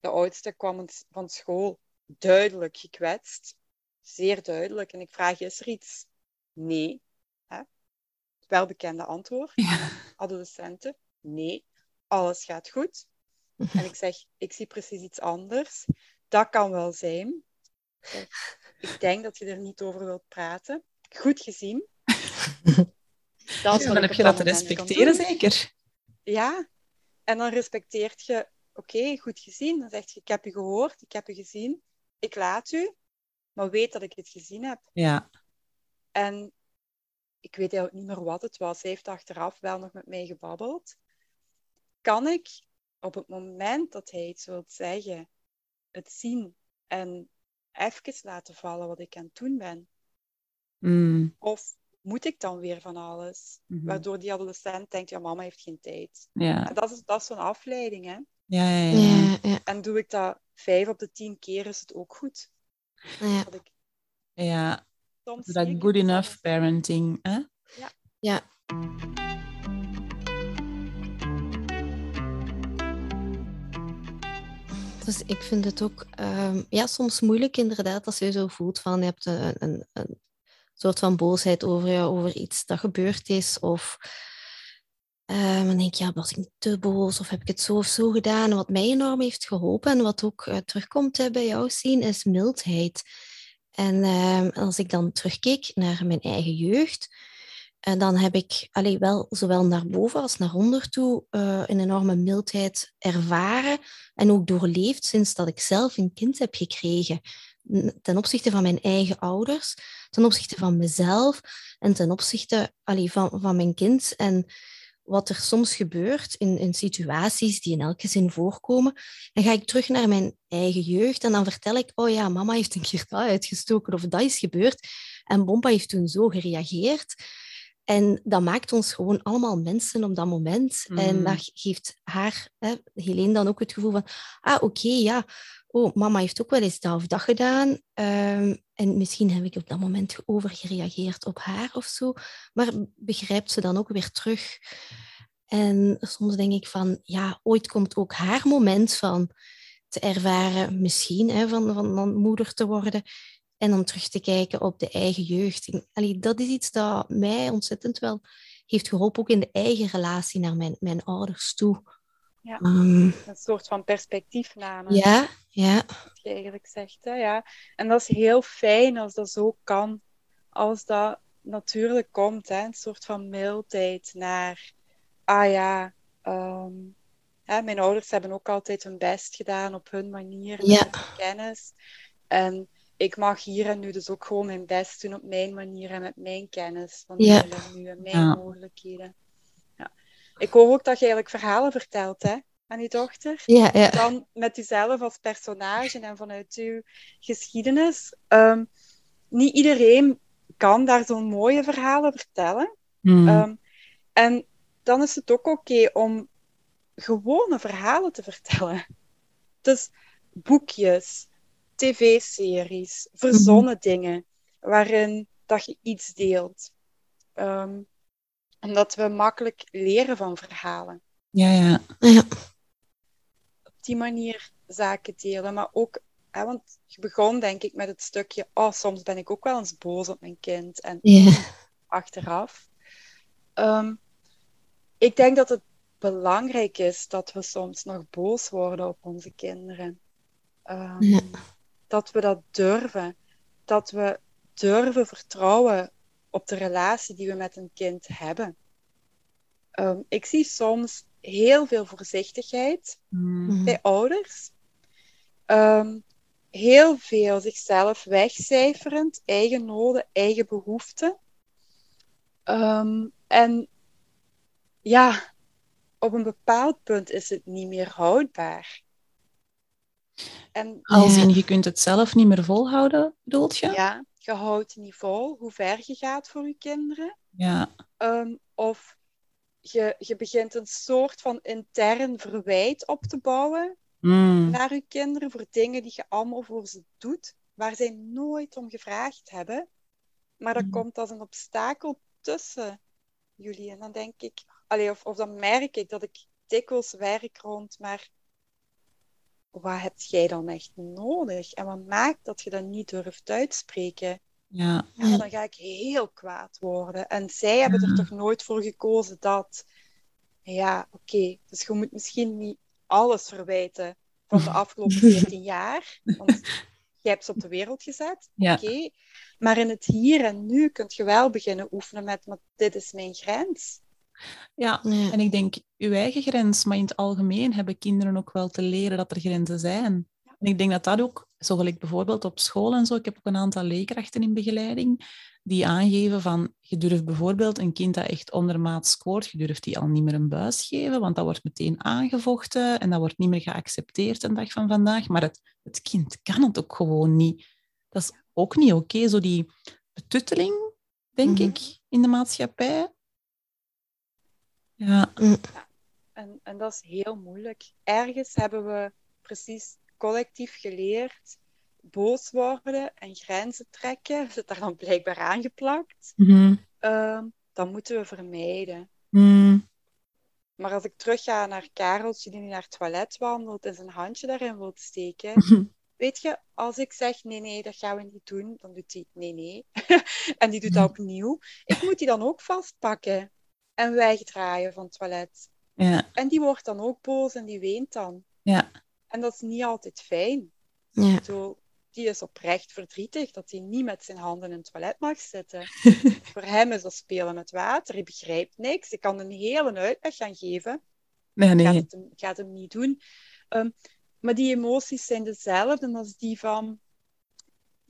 De oudste kwam van school duidelijk gekwetst. Zeer duidelijk. En ik vraag, is er iets? Nee. Hè? Welbekende antwoord. Ja. Adolescenten? Nee. Alles gaat goed. En ik zeg, ik zie precies iets anders. Dat kan wel zijn. Ik denk dat je er niet over wilt praten. Goed gezien. Dat Dan heb je dat te respecteren, zeker? Ja. En dan respecteert je, oké, goed gezien. Dan zeg je, ik heb je gehoord, ik heb je gezien. Ik laat u, maar weet dat ik het gezien heb. Ja. En ik weet eigenlijk niet meer wat het was. Hij heeft achteraf wel nog met mij gebabbeld. Kan ik op het moment dat hij iets wil zeggen, het zien en even laten vallen wat ik aan het doen ben? Mm. Of moet ik dan weer van alles? Mhm. Waardoor die adolescent denkt, ja, mama heeft geen tijd. Ja. En dat is, dat is zo'n afleiding, hè? Ja, ja, ja. Ja, ja, En doe ik dat vijf op de tien keer, is het ook goed. ja. Dat ik Ja, soms dat good enough parenting. Hè? ja. Dus ik vind het ook ehm, ja, soms moeilijk inderdaad als je zo voelt van je hebt een, een, een soort van boosheid over, ja, over iets dat gebeurd is. Of ehm, dan denk je, ja, was ik te boos of heb ik het zo of zo gedaan? Wat mij enorm heeft geholpen en wat ook eh, terugkomt bij jou zien, is mildheid. En ehm, als ik dan terugkeek naar mijn eigen jeugd, en dan heb ik allee, wel zowel naar boven als naar onder toe eh, een enorme mildheid ervaren en ook doorleefd sinds dat ik zelf een kind heb gekregen. Ten opzichte van mijn eigen ouders, ten opzichte van mezelf en ten opzichte allee, van, van mijn kind. En wat er soms gebeurt in, in situaties die in elk gezin voorkomen, dan ga ik terug naar mijn eigen jeugd en dan vertel ik, oh ja, mama heeft een keer dat uitgestoken of dat is gebeurd en Bompa heeft toen zo gereageerd. En dat maakt ons gewoon allemaal mensen op dat moment. En Mm. Dat geeft haar, hè, Helene, dan ook het gevoel van, ah, oké, ja, oh, mama heeft ook wel eens dat of dat gedaan. Ehm, en misschien heb ik op dat moment overgereageerd op haar of zo. Maar begrijpt ze dan ook weer terug? En soms denk ik van, ja, ooit komt ook haar moment van te ervaren, misschien, hè, van, van, van moeder te worden. En dan terug te kijken op de eigen jeugd. Allee, dat is iets dat mij ontzettend wel heeft geholpen, ook in de eigen relatie naar mijn, mijn ouders toe. Ja. Ehm, Een soort van perspectiefname. ja, ja, wat je eigenlijk zegt. Hè? Ja. En dat is heel fijn als dat zo kan. Als dat natuurlijk komt. Hè? Een soort van mildheid naar... Ah ja, ehm, hè, mijn ouders hebben ook altijd hun best gedaan op hun manier. Ja. Hun kennis. En ik mag hier en nu dus ook gewoon mijn best doen op mijn manier en met mijn kennis van Ja. nu en mijn Ja. mogelijkheden. Ja. Ik hoor ook dat je eigenlijk verhalen vertelt hè, aan je dochter ja, ja. dan met uzelf als personage en vanuit uw geschiedenis. Ehm, niet iedereen kan daar zo'n mooie verhalen vertellen. Mm. Ehm, en dan is het ook oké om gewone verhalen te vertellen. Dus boekjes, tv-series, verzonnen dingen waarin dat je iets deelt. Um, omdat we makkelijk leren van verhalen. Ja, ja. Ja. Op die manier zaken delen, maar ook, hè, want je begon denk ik met het stukje, oh, soms ben ik ook wel eens boos op mijn kind. En Ja. achteraf. Ehm, ik denk dat het belangrijk is dat we soms nog boos worden op onze kinderen. Ehm, Ja. Dat we dat durven. Dat we durven vertrouwen op de relatie die we met een kind hebben. Ehm, ik zie soms heel veel voorzichtigheid Mm. Mhm. bij ouders. Ehm, heel veel zichzelf wegcijferend, eigen noden, eigen behoeften. Ehm, en ja, op een bepaald punt is het niet meer houdbaar. En Als in, je kunt het zelf niet meer volhouden, bedoelt je? ja, je houdt niet vol hoe ver je gaat voor je kinderen. Ja. Ehm, of je, je begint een soort van intern verwijt op te bouwen Mm. naar uw kinderen voor dingen die je allemaal voor ze doet, waar zij nooit om gevraagd hebben. Maar dat Mhm. komt als een obstakel tussen jullie. En dan denk ik, allee, of, of dan merk ik dat ik dikwijls werk rond, maar wat heb jij dan echt nodig? En wat maakt dat je dat niet durft uitspreken? Ja. Ja, dan ga ik heel kwaad worden. En zij hebben er toch nooit voor gekozen dat. Ja, oké. Dus je moet misschien niet alles verwijten van de afgelopen 14 jaar. Want jij hebt ze op de wereld gezet. Ja. Oké. Maar in het hier en nu kun je wel beginnen oefenen met, maar dit is mijn grens. Ja. Ja. En ik denk, uw eigen grens, maar in het algemeen hebben kinderen ook wel te leren dat er grenzen zijn. En ik denk dat dat ook, zo gelijk bijvoorbeeld op school en zo, ik heb ook een aantal leerkrachten in begeleiding, die aangeven van, je durft bijvoorbeeld een kind dat echt ondermaat scoort, je durft die al niet meer een buis geven, want dat wordt meteen aangevochten en dat wordt niet meer geaccepteerd een dag van vandaag. Maar het, het kind kan het ook gewoon niet. Dat is ook niet oké, zo die betutteling, denk Mhm. ik, in de maatschappij. Ja, En, en dat is heel moeilijk. Ergens hebben we precies collectief geleerd boos worden en grenzen trekken. Zit daar dan blijkbaar aangeplakt. Mhm. Ehm, dat moeten we vermijden. Mm. Maar als ik terugga naar Kareltje die nu naar het toilet wandelt en zijn handje daarin wil steken. Weet je, als ik zeg nee, nee, dat gaan we niet doen, dan doet hij nee, nee. en die doet dat opnieuw. Ik moet die dan ook vastpakken en wegdraaien van het toilet. Ja, En die wordt dan ook boos en die weent dan. ja, En dat is niet altijd fijn. Ja. Die is oprecht verdrietig dat hij niet met zijn handen in het toilet mag zitten. Voor hem is dat spelen met water. Hij begrijpt niks. Ik kan een hele uitleg gaan geven. nee, Gaat, nee. het hem, gaat hem niet doen. Ehm, maar die emoties zijn dezelfde als die van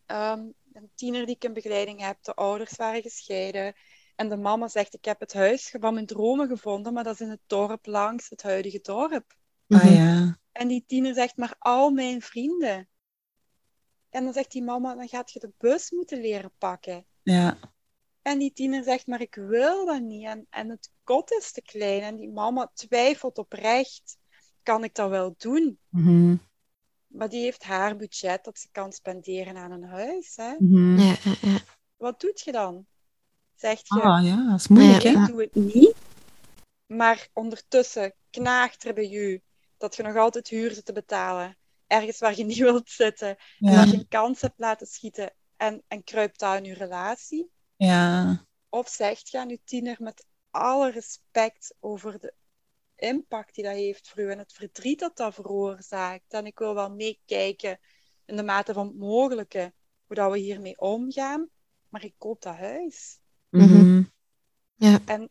ehm, een tiener die ik in begeleiding heb. De ouders waren gescheiden. En de mama zegt, ik heb het huis van mijn dromen gevonden, maar dat is in het dorp langs het huidige dorp. Ah Mhm. ja, En die tiener zegt, maar al mijn vrienden. En dan zegt die mama, dan gaat je de bus moeten leren pakken. ja, En die tiener zegt, maar ik wil dat niet. En, en het kot is te klein. En die mama twijfelt oprecht. Kan ik dat wel doen? Mhm. Maar die heeft haar budget dat ze kan spenderen aan een huis. Hè? Mhm. Ja, ja, ja. Wat doet je dan? Zegt je, Ah ja, dat is moeilijk, Ja, hè? ik doe het niet. Maar ondertussen knaagt er bij u dat je nog altijd huur zit te betalen. Ergens waar je niet wilt zitten. En dat je een kans hebt laten schieten en, en kruipt dat in je relatie. ja, Of zegt je aan je tiener met alle respect over de impact die dat heeft voor u en het verdriet dat dat veroorzaakt. En ik wil wel meekijken in de mate van het mogelijke hoe dat we hiermee omgaan. Maar ik koop dat huis. Mhm. En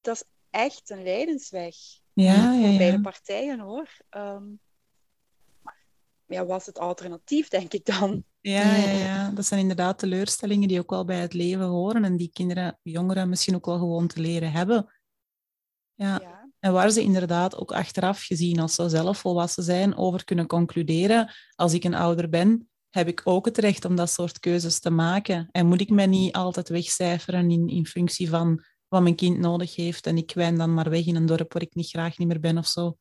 dat is echt een lijdensweg. ja, ja, voor beide ja. partijen hoor. Ehm, maar ja, was het alternatief, denk ik dan? Ja, ja, ja, dat zijn inderdaad teleurstellingen die ook wel bij het leven horen en die kinderen, jongeren misschien ook wel gewoon te leren hebben. Ja, Ja. en waar ze inderdaad ook achteraf gezien, als ze zelf volwassen zijn, over kunnen concluderen, als ik een ouder ben, heb ik ook het recht om dat soort keuzes te maken. En moet ik mij niet altijd wegcijferen in, in functie van wat mijn kind nodig heeft en ik wijn dan maar weg in een dorp waar ik niet graag niet meer ben of zo.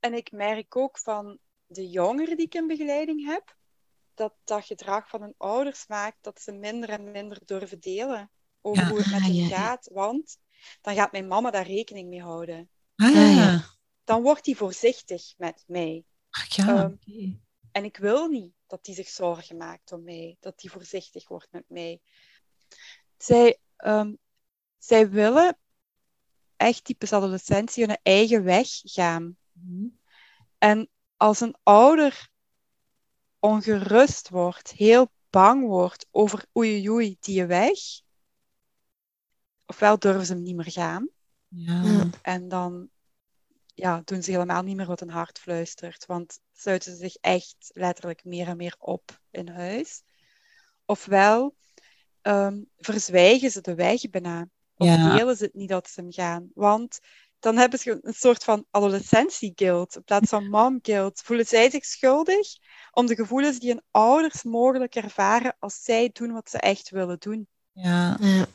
En ik merk ook van de jongeren die ik in begeleiding heb, dat dat gedrag van hun ouders maakt dat ze minder en minder durven delen over Ja. hoe het met Ah, hen ja, ja. gaat. Want dan gaat mijn mama daar rekening mee houden. Ah, Ah, ja. ja. Dan wordt hij voorzichtig met mij. Ach, ja. Ehm. En ik wil niet dat hij zich zorgen maakt om mij, dat hij voorzichtig wordt met mij. Zij, ehm, zij willen echt typisch adolescentie hun eigen weg gaan. Mhm. En als een ouder ongerust wordt, heel bang wordt over oei oei die weg, ofwel durven ze hem niet meer gaan. Ja. en dan ja, doen ze helemaal niet meer wat hun hart fluistert, want sluiten ze zich echt letterlijk meer en meer op in huis. Ofwel ehm, verzwijgen ze de weg bijna, of Ja. delen ze het niet dat ze hem gaan, want dan hebben ze een soort van adolescentie-guilt in plaats van mom-guilt. Voelen zij zich schuldig om de gevoelens die hun ouders mogelijk ervaren als zij doen wat ze echt willen doen. Ja. Ja.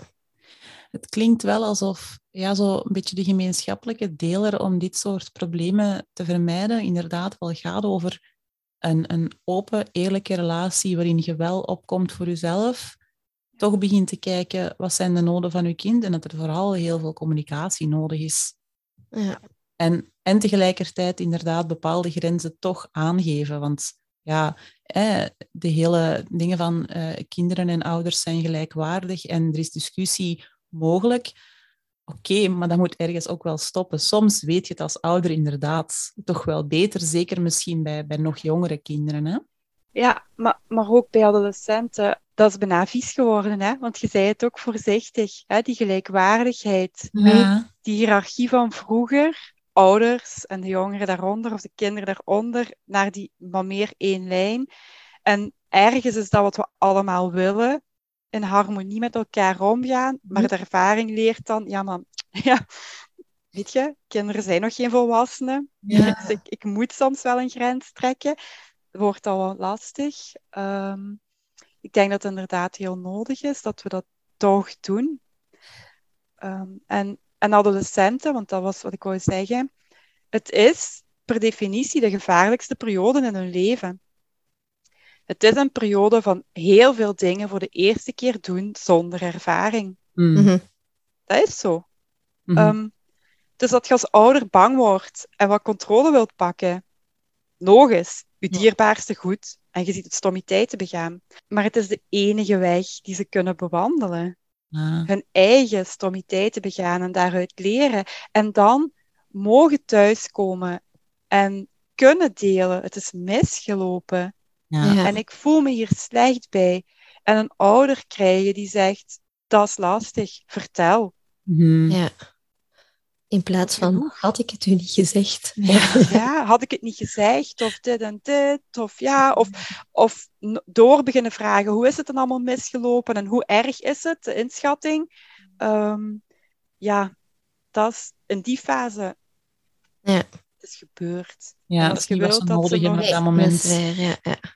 Het klinkt wel alsof ja, zo een beetje de gemeenschappelijke deler om dit soort problemen te vermijden inderdaad wel gaat over een, een open, eerlijke relatie waarin je wel opkomt voor jezelf. Toch begint te kijken wat zijn de noden van je kind en dat er vooral heel veel communicatie nodig is. Ja. En, en tegelijkertijd inderdaad bepaalde grenzen toch aangeven. Want ja, de hele dingen van eh, kinderen en ouders zijn gelijkwaardig en er is discussie mogelijk. Oké, maar dat moet ergens ook wel stoppen. Soms weet je het als ouder inderdaad toch wel beter, zeker misschien bij, bij nog jongere kinderen. Hè? Ja, maar, maar ook bij adolescenten, dat is bijna vies geworden, hè? want je zei het ook voorzichtig, hè? die gelijkwaardigheid, Ja, die hiërarchie van vroeger, ouders en de jongeren daaronder of de kinderen daaronder, naar die maar meer één lijn. En ergens is dat wat we allemaal willen, in harmonie met elkaar omgaan, maar de ervaring leert dan, ja, maar ja, weet je, kinderen zijn nog geen volwassenen. Ja. Dus ik, ik moet soms wel een grens trekken. Het wordt al wat lastig. Ehm, ik denk dat het inderdaad heel nodig is dat we dat toch doen. Ehm, en, en adolescenten, want dat was wat ik wou zeggen, het is per definitie de gevaarlijkste periode in hun leven. Het is een periode van heel veel dingen voor de eerste keer doen zonder ervaring. Mm. Mhm. Dat is zo. Mhm. Ehm, dus dat je als ouder bang wordt en wat controle wilt pakken, nog eens, je dierbaarste goed, en je ziet het stommiteiten begaan. Maar het is de enige weg die ze kunnen bewandelen. Hun eigen stommiteiten begaan en daaruit leren. En dan mogen thuiskomen en kunnen delen. Het is misgelopen. Ja. En ik voel me hier slecht bij. En een ouder krijgen die zegt, dat is lastig, vertel. Mhm. Ja. In plaats van, had ik het u niet gezegd? Ja. ja, had ik het niet gezegd, of dit en dit, of ja, of, of door beginnen vragen, hoe is het dan allemaal misgelopen en hoe erg is het, de inschatting. Ehm, ja, dat is in die fase, Ja. het is gebeurd. Ja, En dat als is je niet wat ze wilt dat ze nodig hebben nog- op dat dat moment. ja, ja.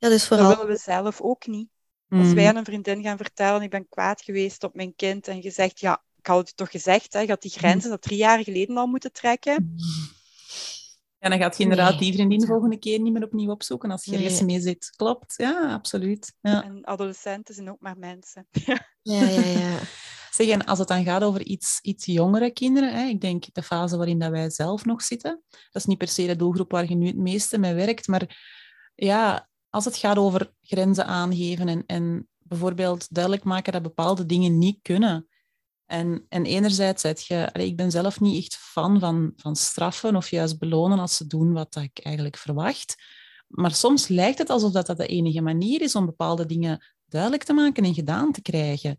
Ja, dus Dat vooral... willen we zelf ook niet. Als Mm. wij aan een vriendin gaan vertellen, ik ben kwaad geweest op mijn kind, en je zegt, ja, ik had het toch gezegd, hè, je had die grenzen dat drie jaar geleden al moeten trekken. Ja, dan gaat je inderdaad Nee. die vriendin de volgende keer niet meer opnieuw opzoeken als je Nee. ergens mee zit. Klopt, ja, absoluut. Ja. En adolescenten zijn ook maar mensen. Ja, ja, ja. Zeg, en als het dan gaat over iets, iets jongere kinderen, hè, ik denk de fase waarin dat wij zelf nog zitten, dat is niet per se de doelgroep waar je nu het meeste mee werkt, maar ja, als het gaat over grenzen aangeven en, en bijvoorbeeld duidelijk maken dat bepaalde dingen niet kunnen. En, en enerzijds zeg je, ik ben zelf niet echt fan van, van straffen of juist belonen als ze doen wat ik eigenlijk verwacht. Maar soms lijkt het alsof dat, dat de enige manier is om bepaalde dingen duidelijk te maken en gedaan te krijgen.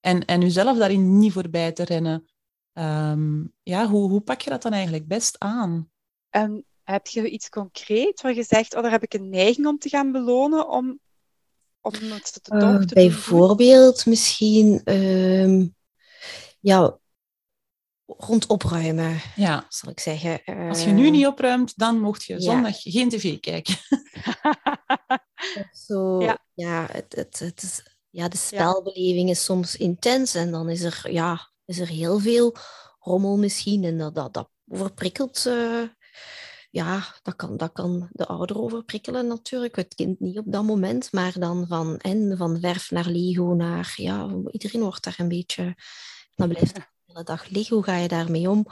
En, en daarin niet voorbij te rennen. Ehm, ja, hoe, hoe pak je dat dan eigenlijk best aan? En heb je iets concreet waar je zegt, oh, daar heb ik een neiging om te gaan belonen, om, om het te toch Eh, te doen doen? bijvoorbeeld misschien ehm, ja, rond opruimen, Ja, zal ik zeggen. als je nu Eh, niet opruimt, dan mocht je ja. zondag geen tv kijken. Zo, Ja. ja, het, het, het is, ja, de spelbeleving is soms intens en dan is er, ja, is er heel veel rommel misschien en dat, dat, dat overprikkelt eh, ja, dat kan, dat kan de ouder overprikkelen natuurlijk, het kind niet op dat moment, maar dan van, en van verf naar Lego naar, ja, iedereen wordt daar een beetje, dan blijft de hele dag liggen, hoe ga je daarmee om?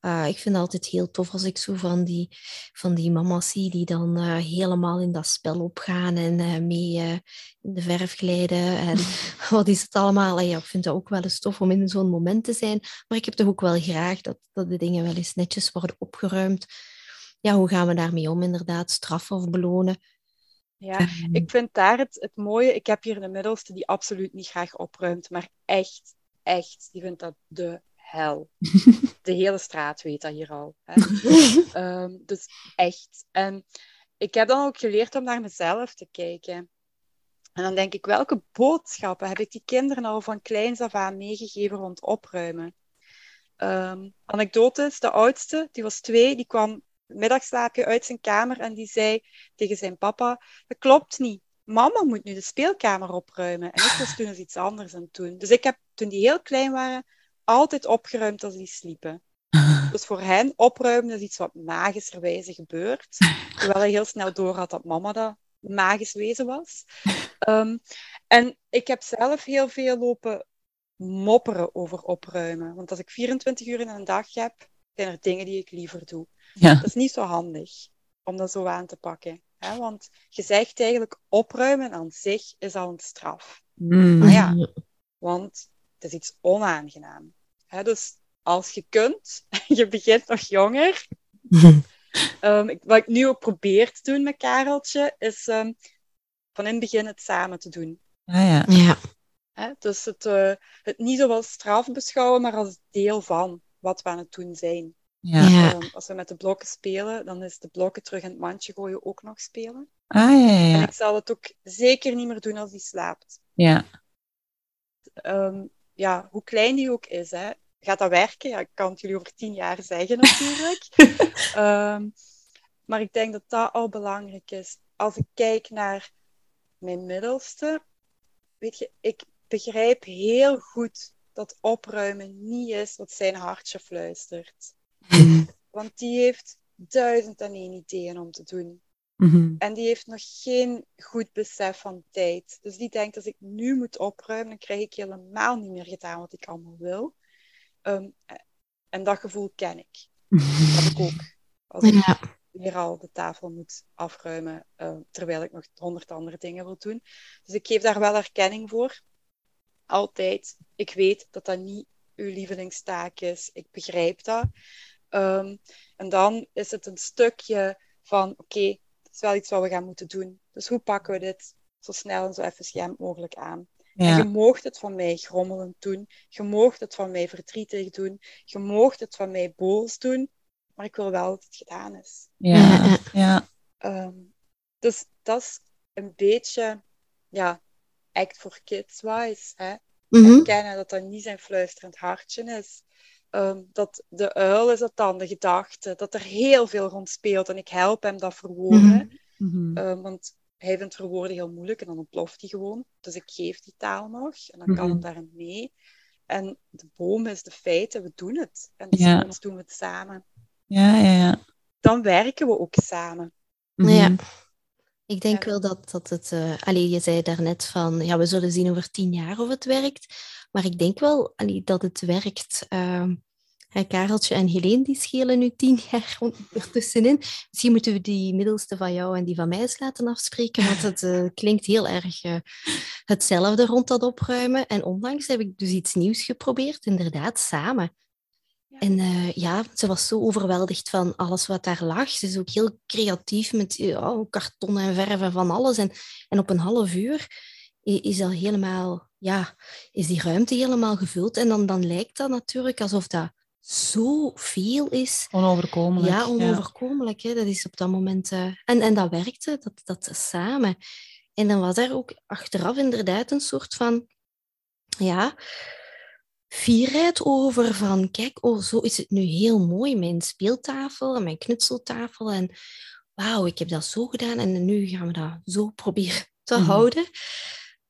Uh, ik vind het altijd heel tof als ik zo van die, van die mama's zie die dan uh, helemaal in dat spel opgaan en uh, mee in de verf glijden. En wat is het allemaal? En ja, ik vind het ook wel eens tof om in zo'n moment te zijn. Maar ik heb toch ook wel graag dat, dat de dingen wel eens netjes worden opgeruimd. Ja, hoe gaan we daarmee om? Inderdaad, straffen of belonen? Ja, ehm. ik vind daar het, het mooie. Ik heb hier de middelste die absoluut niet graag opruimt, maar echt, echt, die vindt dat de hel. De hele straat weet dat hier al. Hè. Ehm, dus echt. En ik heb dan ook geleerd om naar mezelf te kijken. En dan denk ik, welke boodschappen heb ik die kinderen al van kleins af aan meegegeven rond opruimen? Um, anekdotes, de oudste, die was twee, die kwam middagslaapje uit zijn kamer en die zei tegen zijn papa, dat klopt niet. Mama moet nu de speelkamer opruimen. En ik was toen eens iets anders aan het doen. Dus ik heb, toen die heel klein waren, altijd opgeruimd als die sliepen. Dus voor hen opruimen is iets wat magischerwijze gebeurt. Terwijl hij heel snel door had dat mama dat magisch wezen was. Ehm, en ik heb zelf heel veel lopen mopperen over opruimen. Want als ik 24 uur in een dag heb, zijn er dingen die ik liever doe. Ja. Dat is niet zo handig om dat zo aan te pakken. Hè? Want je zegt eigenlijk opruimen aan zich is al een straf. Mm. Maar ja, want het is iets onaangenaam dus als je kunt, je begint nog jonger. um, wat ik nu ook probeer te doen met Kareltje, is um, van in het begin het samen te doen. Ah, ja. ja. dus het, uh, het niet zo als straf beschouwen, maar als deel van wat we aan het doen zijn. Ja. Um, als we met de blokken spelen, dan is de blokken terug in het mandje gooien ook nog spelen. Ah, ja, ja. En ik zal het ook zeker niet meer doen als hij slaapt. Ja ja, hoe klein die ook is, hè, gaat dat werken? Ja, ik kan het jullie over tien jaar zeggen natuurlijk. Ehm, maar ik denk dat dat al belangrijk is. Als ik kijk naar mijn middelste, weet je, ik begrijp heel goed dat opruimen niet is wat zijn hartje fluistert. Want die heeft duizend en één ideeën om te doen. Mhm. En die heeft nog geen goed besef van tijd. Dus die denkt, als ik nu moet opruimen, dan krijg ik helemaal niet meer gedaan wat ik allemaal wil. Ehm, en dat gevoel ken ik. Dat heb ik ook. Als ik ja. weer al de tafel moet afruimen, uh, terwijl ik nog honderd andere dingen wil doen. Dus ik geef daar wel erkenning voor. Altijd. Ik weet dat dat niet uw lievelingstaak is. Ik begrijp dat. Um, en dan is het een stukje van, oké, is wel iets wat we gaan moeten doen. Dus hoe pakken we dit zo snel en zo efficiënt mogelijk aan? En je moogt het van mij grommelend doen. Je moogt het van mij verdrietig doen. Je moogt het van mij boos doen. Maar ik wil wel dat het gedaan is. Ja, ja. Um, dus dat is een beetje, ja, act for kids wise. Hè? Mm Erkennen dat dat niet zijn fluisterend hartje is. Um, dat de uil is dat dan de gedachte, dat er heel veel rond speelt en ik help hem dat verwoorden. Mm -hmm. want hij vindt verwoorden heel moeilijk en dan ontploft hij gewoon. Dus ik geef die taal nog en dan kan mm -hmm. daarin mee. En de boom is de feiten, we doen het. En dus ja. doen we het samen. Ja, ja, ja. Dan werken we ook samen. Mm-hmm. Ja. Ik denk wel dat, dat het... Uh, allee, je zei daarnet van... Ja, we zullen zien over tien jaar of het werkt. Maar ik denk wel allee, dat het werkt. Uh, Kareltje en Helene die schelen nu tien jaar ertussenin. Misschien moeten we die middelste van jou en die van mij eens laten afspreken, want het uh, klinkt heel erg uh, hetzelfde rond dat opruimen. En onlangs heb ik dus iets nieuws geprobeerd, inderdaad, samen. En uh, ja, ze was zo overweldigd van alles wat daar lag. Ze is ook heel creatief met oh, karton en verven van alles. En, en op een half uur is al helemaal, ja, is die ruimte helemaal gevuld. En dan, dan lijkt dat natuurlijk alsof dat zoveel is. Onoverkomelijk. Ja, onoverkomelijk. Hè. Dat is op dat moment... Uh, en, en dat werkte, dat, dat samen. En dan was er ook achteraf inderdaad een soort van... Ja, fierheid over van... Kijk, oh, zo is het nu heel mooi. Mijn speeltafel en mijn knutseltafel. En wauw, ik heb dat zo gedaan. En nu gaan we dat zo proberen te mm. houden.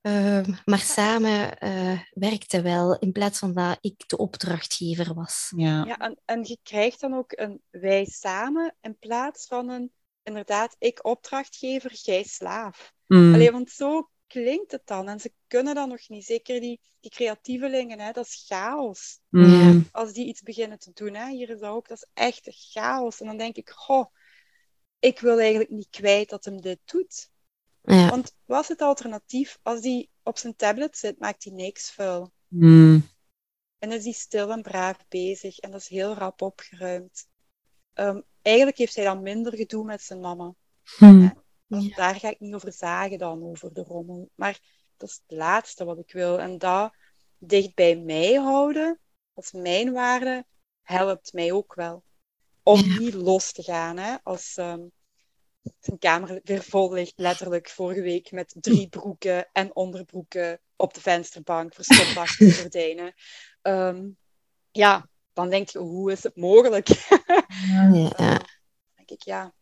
Ehm, maar samen uh, werkte wel, in plaats van dat ik de opdrachtgever was. Ja, Ja, en, en je krijgt dan ook een wij samen in plaats van een inderdaad ik opdrachtgever, jij slaaf. Mm. Alleen, want zo klinkt het dan. En ze kunnen dat nog niet. Zeker die, die creatievelingen, hè, dat is chaos. Mm. Als die iets beginnen te doen, hè, hier is dat ook, dat is echt chaos. En dan denk ik, goh, ik wil eigenlijk niet kwijt dat hem dit doet. Ja. Want wat is het alternatief? Als die op zijn tablet zit, maakt hij niks vuil. Mm. En is hij stil en braaf bezig. En dat is heel rap opgeruimd. Ehm, eigenlijk heeft hij dan minder gedoe met zijn mama. Mm. Ja. Daar ga ik niet over zagen dan, over de rommel. Maar dat is het laatste wat ik wil. En dat dicht bij mij houden, als mijn waarde, helpt mij ook wel. Om Ja. niet los te gaan. Hè? Als ehm, zijn kamer weer vol ligt, letterlijk vorige week, met drie broeken en onderbroeken op de vensterbank, verstopt achter de gordijnen. Ja, dan denk je, hoe is het mogelijk? Ja, ja. Dan denk ik, ja,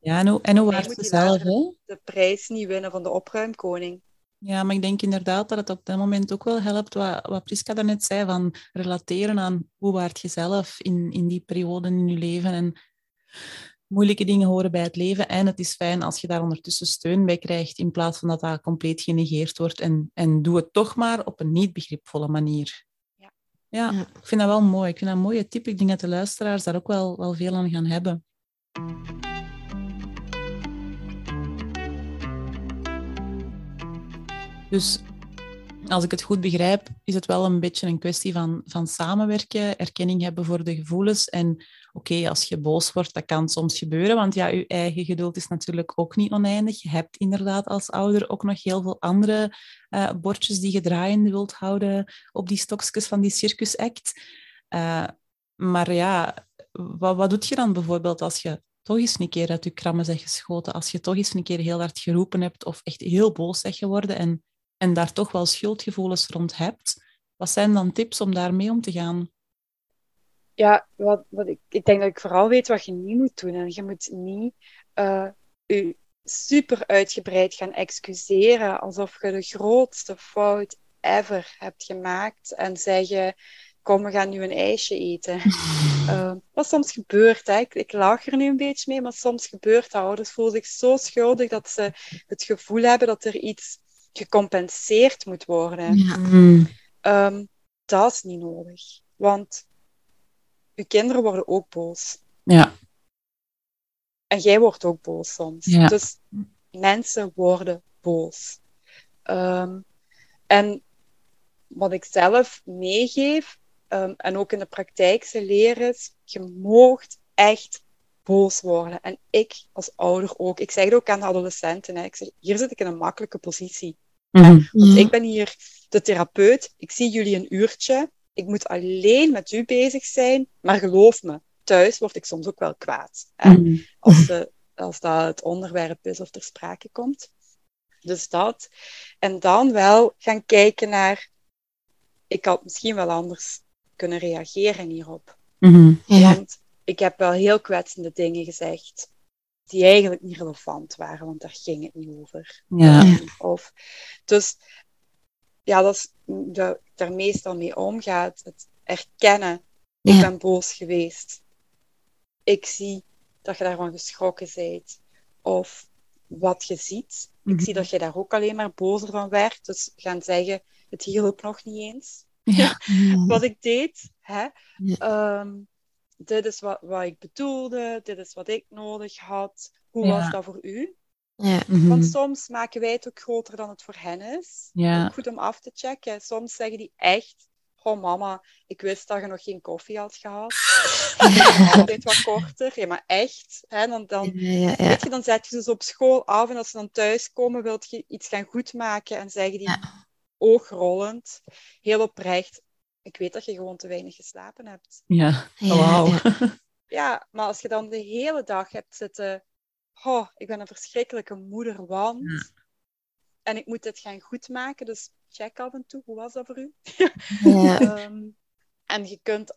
Ja, en hoe, en hoe waard ze zelf, hè? de prijs niet winnen van de opruimkoning. Ja, maar ik denk inderdaad dat het op dat moment ook wel helpt, wat, wat Priska daarnet zei, van relateren aan hoe waard je zelf in, in die periode in je leven. En moeilijke dingen horen bij het leven. En het is fijn als je daar ondertussen steun bij krijgt, in plaats van dat dat compleet genegeerd wordt. En, en doe het toch maar op een niet begripvolle manier. Ja. Ja, Ja. ik vind dat wel mooi. Ik vind dat een mooie tip. Ik denk dat de luisteraars daar ook wel, wel veel aan gaan hebben. Dus als ik het goed begrijp, is het wel een beetje een kwestie van, van samenwerken, erkenning hebben voor de gevoelens. En oké, als je boos wordt, dat kan soms gebeuren, want ja, je eigen geduld is natuurlijk ook niet oneindig. Je hebt inderdaad als ouder ook nog heel veel andere eh, bordjes die je draaiende wilt houden op die stokjes van die circusact. Eh maar ja, wat, wat doet je dan bijvoorbeeld als je toch eens een keer uit je krammen bent geschoten, als je toch eens een keer heel hard geroepen hebt of echt heel boos bent geworden en, en daar toch wel schuldgevoelens rond hebt? Wat zijn dan tips om daarmee om te gaan? Ja, wat, wat ik, ik denk dat ik vooral weet wat je niet moet doen. En je moet niet eh, je super uitgebreid gaan excuseren alsof je de grootste fout ever hebt gemaakt en zeggen, kom, we gaan nu een ijsje eten. Eh, wat soms gebeurt, hè. Ik, ik lach er nu een beetje mee, maar soms gebeurt dat. Ouders voelen zich zo schuldig dat ze het gevoel hebben dat er iets gecompenseerd moet worden. Ja. Ehm, dat is niet nodig. Want je kinderen worden ook boos. Ja, En jij wordt ook boos soms. Ja. Dus mensen worden boos. Ehm, en wat ik zelf meegeef, ehm, en ook in de praktijk ze leren, is, je moogt echt boos worden. En ik als ouder ook. Ik zeg het ook aan de adolescenten. Hè. Ik zeg, hier zit ik in een makkelijke positie. Mhm. Want Ja. ik ben hier de therapeut. Ik zie jullie een uurtje. Ik moet alleen met u bezig zijn. Maar geloof me, thuis word ik soms ook wel kwaad. Hè? Mhm. Als, de, als dat het onderwerp is of ter sprake komt. Dus dat. En dan wel gaan kijken naar... Ik had misschien wel anders kunnen reageren hierop. Mhm. Ja. Want ik heb wel heel kwetsende dingen gezegd. Die eigenlijk niet relevant waren, want daar ging het niet over. Ja. Ja. Of, dus ja, dat is dat ik daar meestal mee omgaat. Het erkennen. Ik ben boos geweest. Ik zie dat je daarvan geschrokken bent. Of wat je ziet. Ik Mhm. zie dat je daar ook alleen maar bozer van werd. Dus gaan zeggen, het hielp nog niet eens. Ja. Wat ik deed. Hè? Ja. Ehm, dit is wat, wat ik bedoelde. Dit is wat ik nodig had. Hoe Ja. was dat voor u? Ja. Mhm. Want soms maken wij het ook groter dan het voor hen is. Ja. Ook goed om af te checken. Soms zeggen die echt: Oh mama, ik wist dat je nog geen koffie had gehad. Altijd wat korter. Ja, maar echt. Hè? Dan, dan, Ja, ja, ja. weet je, dan zet je ze dus op school af en als ze dan thuis komen, wil je iets gaan goedmaken en zeggen die oogrollend, heel oprecht: Ik weet dat je gewoon te weinig geslapen hebt. Ja. Ja, Wauw. ja. Ja, maar als je dan de hele dag hebt zitten, oh, ik ben een verschrikkelijke moeder, want. Ja. En ik moet dit gaan goedmaken, dus check af en toe, hoe was dat voor u? Ja. Ehm, en je kunt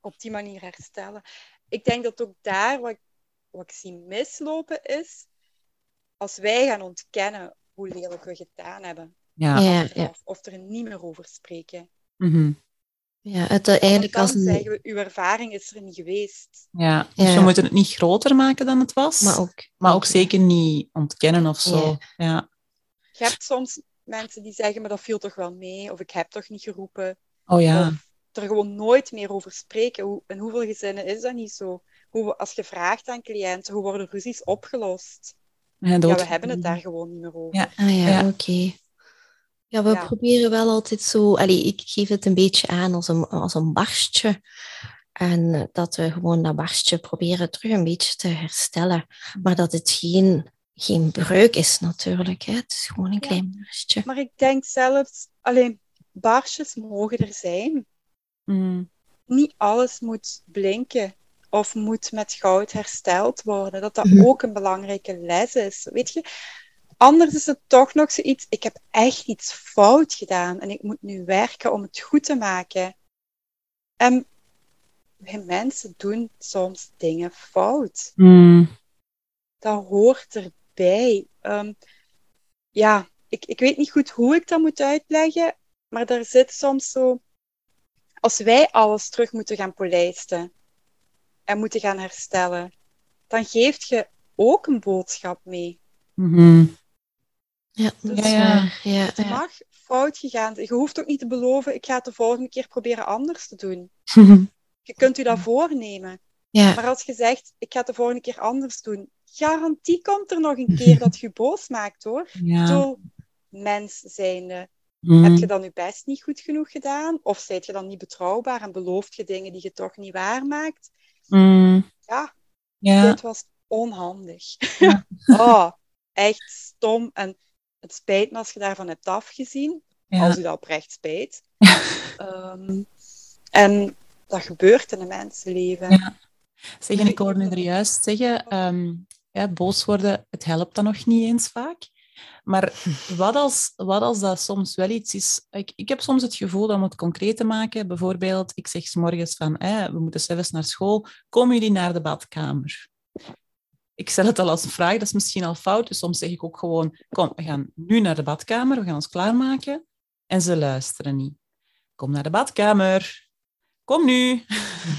op die manier herstellen. Ik denk dat ook daar wat ik, wat ik zie mislopen is, als wij gaan ontkennen hoe lelijk we gedaan hebben. Ja. Ja, achteraf, ja. Of er niet meer over spreken. Mhm. Ja het, eigenlijk als een... zeggen we, uw ervaring is er niet geweest. ja. Dus Ja. we moeten het niet groter maken dan het was, Maar ook... maar ook zeker niet ontkennen of zo. Ja. Ja. Je hebt soms mensen die zeggen, maar dat viel toch wel mee, of ik heb toch niet geroepen, Oh ja. of er gewoon nooit meer over spreken. Hoe, in hoeveel gezinnen is dat niet zo? Hoe, als je vraagt aan cliënten, hoe worden ruzies opgelost? Ja, we hebben het daar gewoon niet meer over. Ja. Ah ja, Ja. oké. Ja, we Ja. proberen wel altijd zo... Allee, ik geef het een beetje aan als een, als een barstje. En dat we gewoon dat barstje proberen terug een beetje te herstellen. Maar dat het geen, geen breuk is natuurlijk. Hè. Het is gewoon een Ja. klein barstje. Maar ik denk zelfs, alleen barsjes mogen er zijn. Mm. Niet alles moet blinken of moet met goud hersteld worden. Dat dat Mhm. ook een belangrijke les is. Weet je, anders is het toch nog zoiets. Ik heb echt iets fout gedaan en ik moet nu werken om het goed te maken. En wij mensen doen soms dingen fout. Mm. dat hoort erbij. Ehm, ja, ik, ik weet niet goed hoe ik dat moet uitleggen, maar er zit soms zo. Als wij alles terug moeten gaan polijsten en moeten gaan herstellen, dan geeft je ook een boodschap mee. Mhm. Ja, is Ja, ja. waar. Het ja. mag fout gegaan. Je hoeft ook niet te beloven, ik ga het de volgende keer proberen anders te doen. Je kunt u dat voornemen. ja. Maar als je zegt, ik ga het de volgende keer anders doen, garantie komt er nog een keer dat je boos maakt hoor. Ja. bedoel, mens zijnde, Mm. heb je dan je best niet goed genoeg gedaan? Of zijt je dan niet betrouwbaar en belooft je dingen die je toch niet waarmaakt? Mm. Ja, Ja. dit was onhandig. Oh, echt stom. En het spijt me als je daarvan hebt afgezien, als Ja. u dat oprecht spijt. Ehm, en dat gebeurt in een mensenleven. Ja. Zeg, en ik hoorde u er juist zeggen, ehm, ja, boos worden, het helpt dan nog niet eens vaak. Maar wat als, wat als dat soms wel iets is... Ik, ik heb soms het gevoel, om het concreet te maken, bijvoorbeeld, ik zeg 's morgens van, eh, we moeten zelfs naar school, komen jullie naar de badkamer? Ik stel het al als een vraag, dat is misschien al fout, dus soms zeg ik ook gewoon, kom, we gaan nu naar de badkamer, we gaan ons klaarmaken. En ze luisteren niet. Kom naar de badkamer. Kom nu.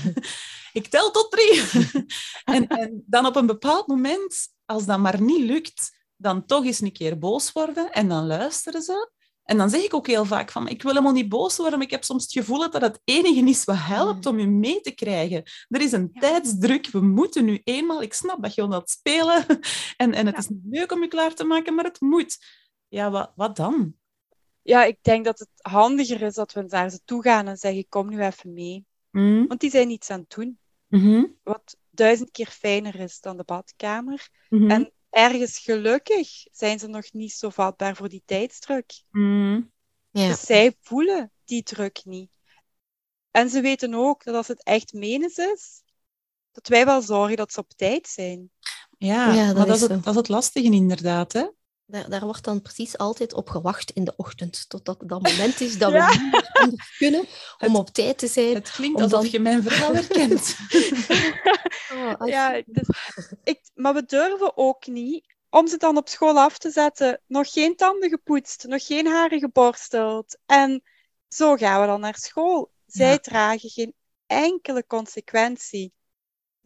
ik tel tot drie. en, en dan op een bepaald moment, als dat maar niet lukt, dan toch eens een keer boos worden en dan luisteren ze. En dan zeg ik ook heel vaak van, ik wil helemaal niet boos worden, maar ik heb soms het gevoel dat dat het enige is wat helpt om je mee te krijgen. Er is een Ja. tijdsdruk, we moeten nu eenmaal, ik snap dat je wil dat spelen en, en het Ja. is niet leuk om je klaar te maken, maar het moet. Ja, wat, wat dan? Ja, ik denk dat het handiger is dat we naar ze toe gaan en zeggen, kom nu even mee. Mm, Want die zijn iets aan het doen. mhm, Wat duizend keer fijner is dan de badkamer. mhm, En ergens gelukkig zijn ze nog niet zo vatbaar voor die tijdsdruk. mm, ja. Dus zij voelen die druk niet. En ze weten ook dat als het echt menens is, dat wij wel zorgen dat ze op tijd zijn. Ja, Ja, dat maar dat is het, dat is het lastige inderdaad. Hè? Daar, daar wordt dan precies altijd op gewacht in de ochtend. Totdat dat moment is dat Ja. we niet anders kunnen om Het- op tijd te zijn. Het klinkt alsof dan- je mijn verhaal herkent. Oh, Ja, dus ik, maar we durven ook niet om ze dan op school af te zetten. Nog geen tanden gepoetst, nog geen haren geborsteld. En zo gaan we dan naar school. Zij Ja. dragen geen enkele consequentie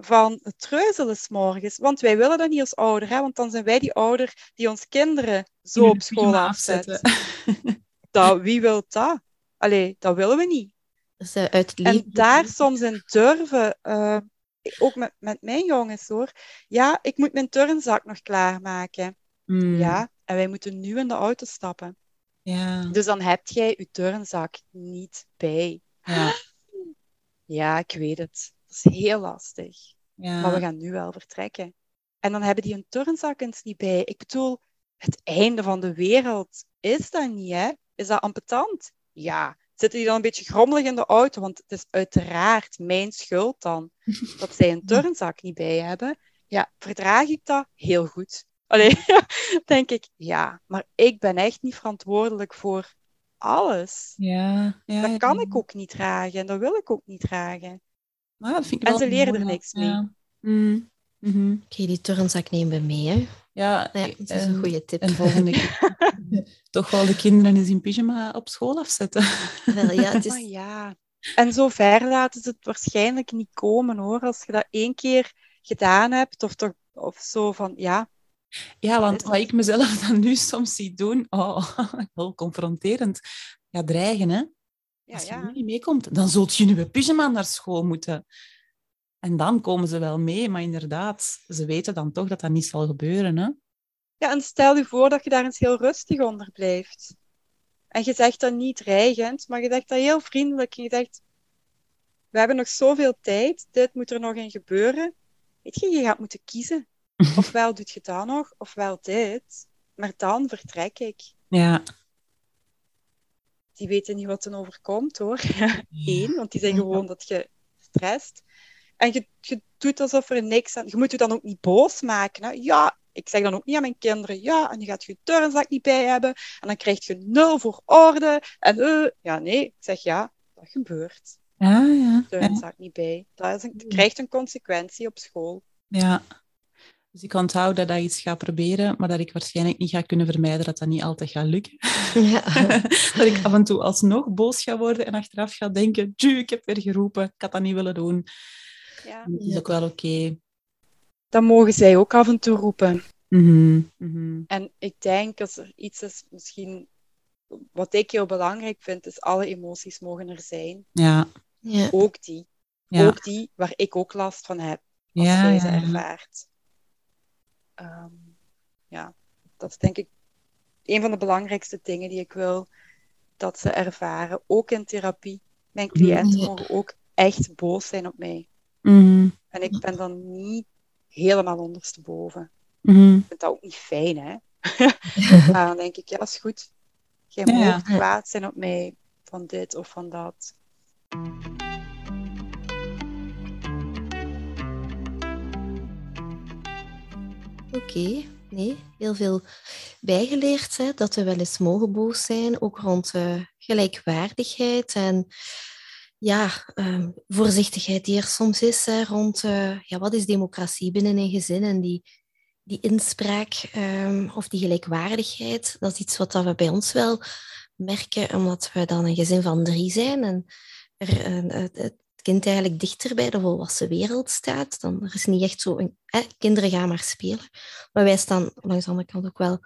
van het treuzelen 's morgens. Want wij willen dat niet als ouder, hè? want dan zijn wij die ouder die ons kinderen zo Die op school afzet. Dat, wie wil dat? Allee, dat willen we niet. Dus, eh, uit En daar soms in durven, eh, ook met, met mijn jongens hoor. Ja, ik moet mijn turnzak nog klaarmaken. Mm, Ja, en wij moeten nu in de auto stappen. ja, Dus dan heb jij je turnzak niet bij. ja, Ja, ik weet het. Dat is heel lastig. ja. Maar we gaan nu wel vertrekken. En dan hebben die hun turnzak eens niet bij. Ik bedoel, het einde van de wereld is dat niet, hè? Is dat ambetant? Ja. Zitten die dan een beetje grommelig in de auto? Want het is uiteraard mijn schuld dan dat zij een turnzak niet bij hebben. Ja, verdraag ik dat? Heel goed. Allee, denk ik, ja, maar ik ben echt niet verantwoordelijk voor alles. ja, ja, Dat kan ja. ik ook niet dragen en dat wil ik ook niet dragen. Maar dat vind ik En wel ze leren mooi, er ja. niks mee. Ja. Mm, mhm. Oké, die turnzak nemen we mee. Hè. Ja, Ja, dat is een en- goede tip. En volgende keer toch wel de kinderen eens in pyjama op school afzetten. Wel, ja, het is, ja. En zo ver laten ze het waarschijnlijk niet komen hoor. Als je dat één keer gedaan hebt, of, toch, of zo van ja. Ja, want wat ik mezelf dan nu soms zie doen, oh, heel confronterend. Ja, dreigen, hè. Ja, Als je ja. niet meekomt, dan zult je nu met pyjama naar school moeten. En dan komen ze wel mee, maar inderdaad, ze weten dan toch dat dat niet zal gebeuren, hè. ja, en stel je voor dat je daar eens heel rustig onder blijft. En je zegt dat niet dreigend, maar je zegt dat heel vriendelijk. Je zegt, we hebben nog zoveel tijd, dit moet er nog in gebeuren. Weet je, je gaat moeten kiezen. Ofwel doet je dat nog, ofwel dit. Maar dan vertrek ik. Ja. Die weten niet wat er overkomt hoor. Eén, want die zijn gewoon dat je stresst. En je, je doet alsof er niks aan... Je moet je dan ook niet boos maken. Hè? Ja, ik zeg dan ook niet aan mijn kinderen, ja, en je gaat je turnzak niet bij hebben. En dan krijg je nul voor orde. En eh, ja, nee, ik zeg ja, dat gebeurt. Ja, ja. Ja. Turnzak niet bij. Dat, is een, dat krijgt een consequentie op school. ja. Dus ik onthoud dat ik iets ga proberen, maar dat ik waarschijnlijk niet ga kunnen vermijden dat dat niet altijd gaat lukken. ja. dat ik af en toe alsnog boos ga worden en achteraf ga denken, "Tju, ik heb weer geroepen, ik had dat niet willen doen. Ja. Dat is Ja. ook wel oké. Dat mogen zij ook af en toe roepen. Mhm, mhm. En ik denk als er iets is, misschien wat ik heel belangrijk vind, is alle emoties mogen er zijn. Ja, ja. Ook die. ja. Ook die waar ik ook last van heb, als ja, zij ze ervaart. Ehm, ja, dat is denk ik een van de belangrijkste dingen die ik wil dat ze ervaren. Ook in therapie. Mijn cliënten Ja. mogen ook echt boos zijn op mij. Mhm, En ik ben dan niet helemaal ondersteboven. mhm. Ik vind dat ook niet fijn, hè. maar dan denk ik, ja, is goed. Jij Ja, ja. mag kwaad zijn op mij van dit of van dat. Oké, nee, heel veel bijgeleerd. Hè, dat we wel eens mogen boos zijn, ook rond eh, gelijkwaardigheid en ja, ehm, voorzichtigheid die er soms is hè, rond eh, ja, wat is democratie binnen een gezin en die, die inspraak ehm, of die gelijkwaardigheid. Dat is iets wat we bij ons wel merken, omdat we dan een gezin van drie zijn en er, het, het kind eigenlijk dichter bij de volwassen wereld staat. Dan er is niet echt zo een, kinderen gaan maar spelen. Maar wij staan langs de andere kant ook wel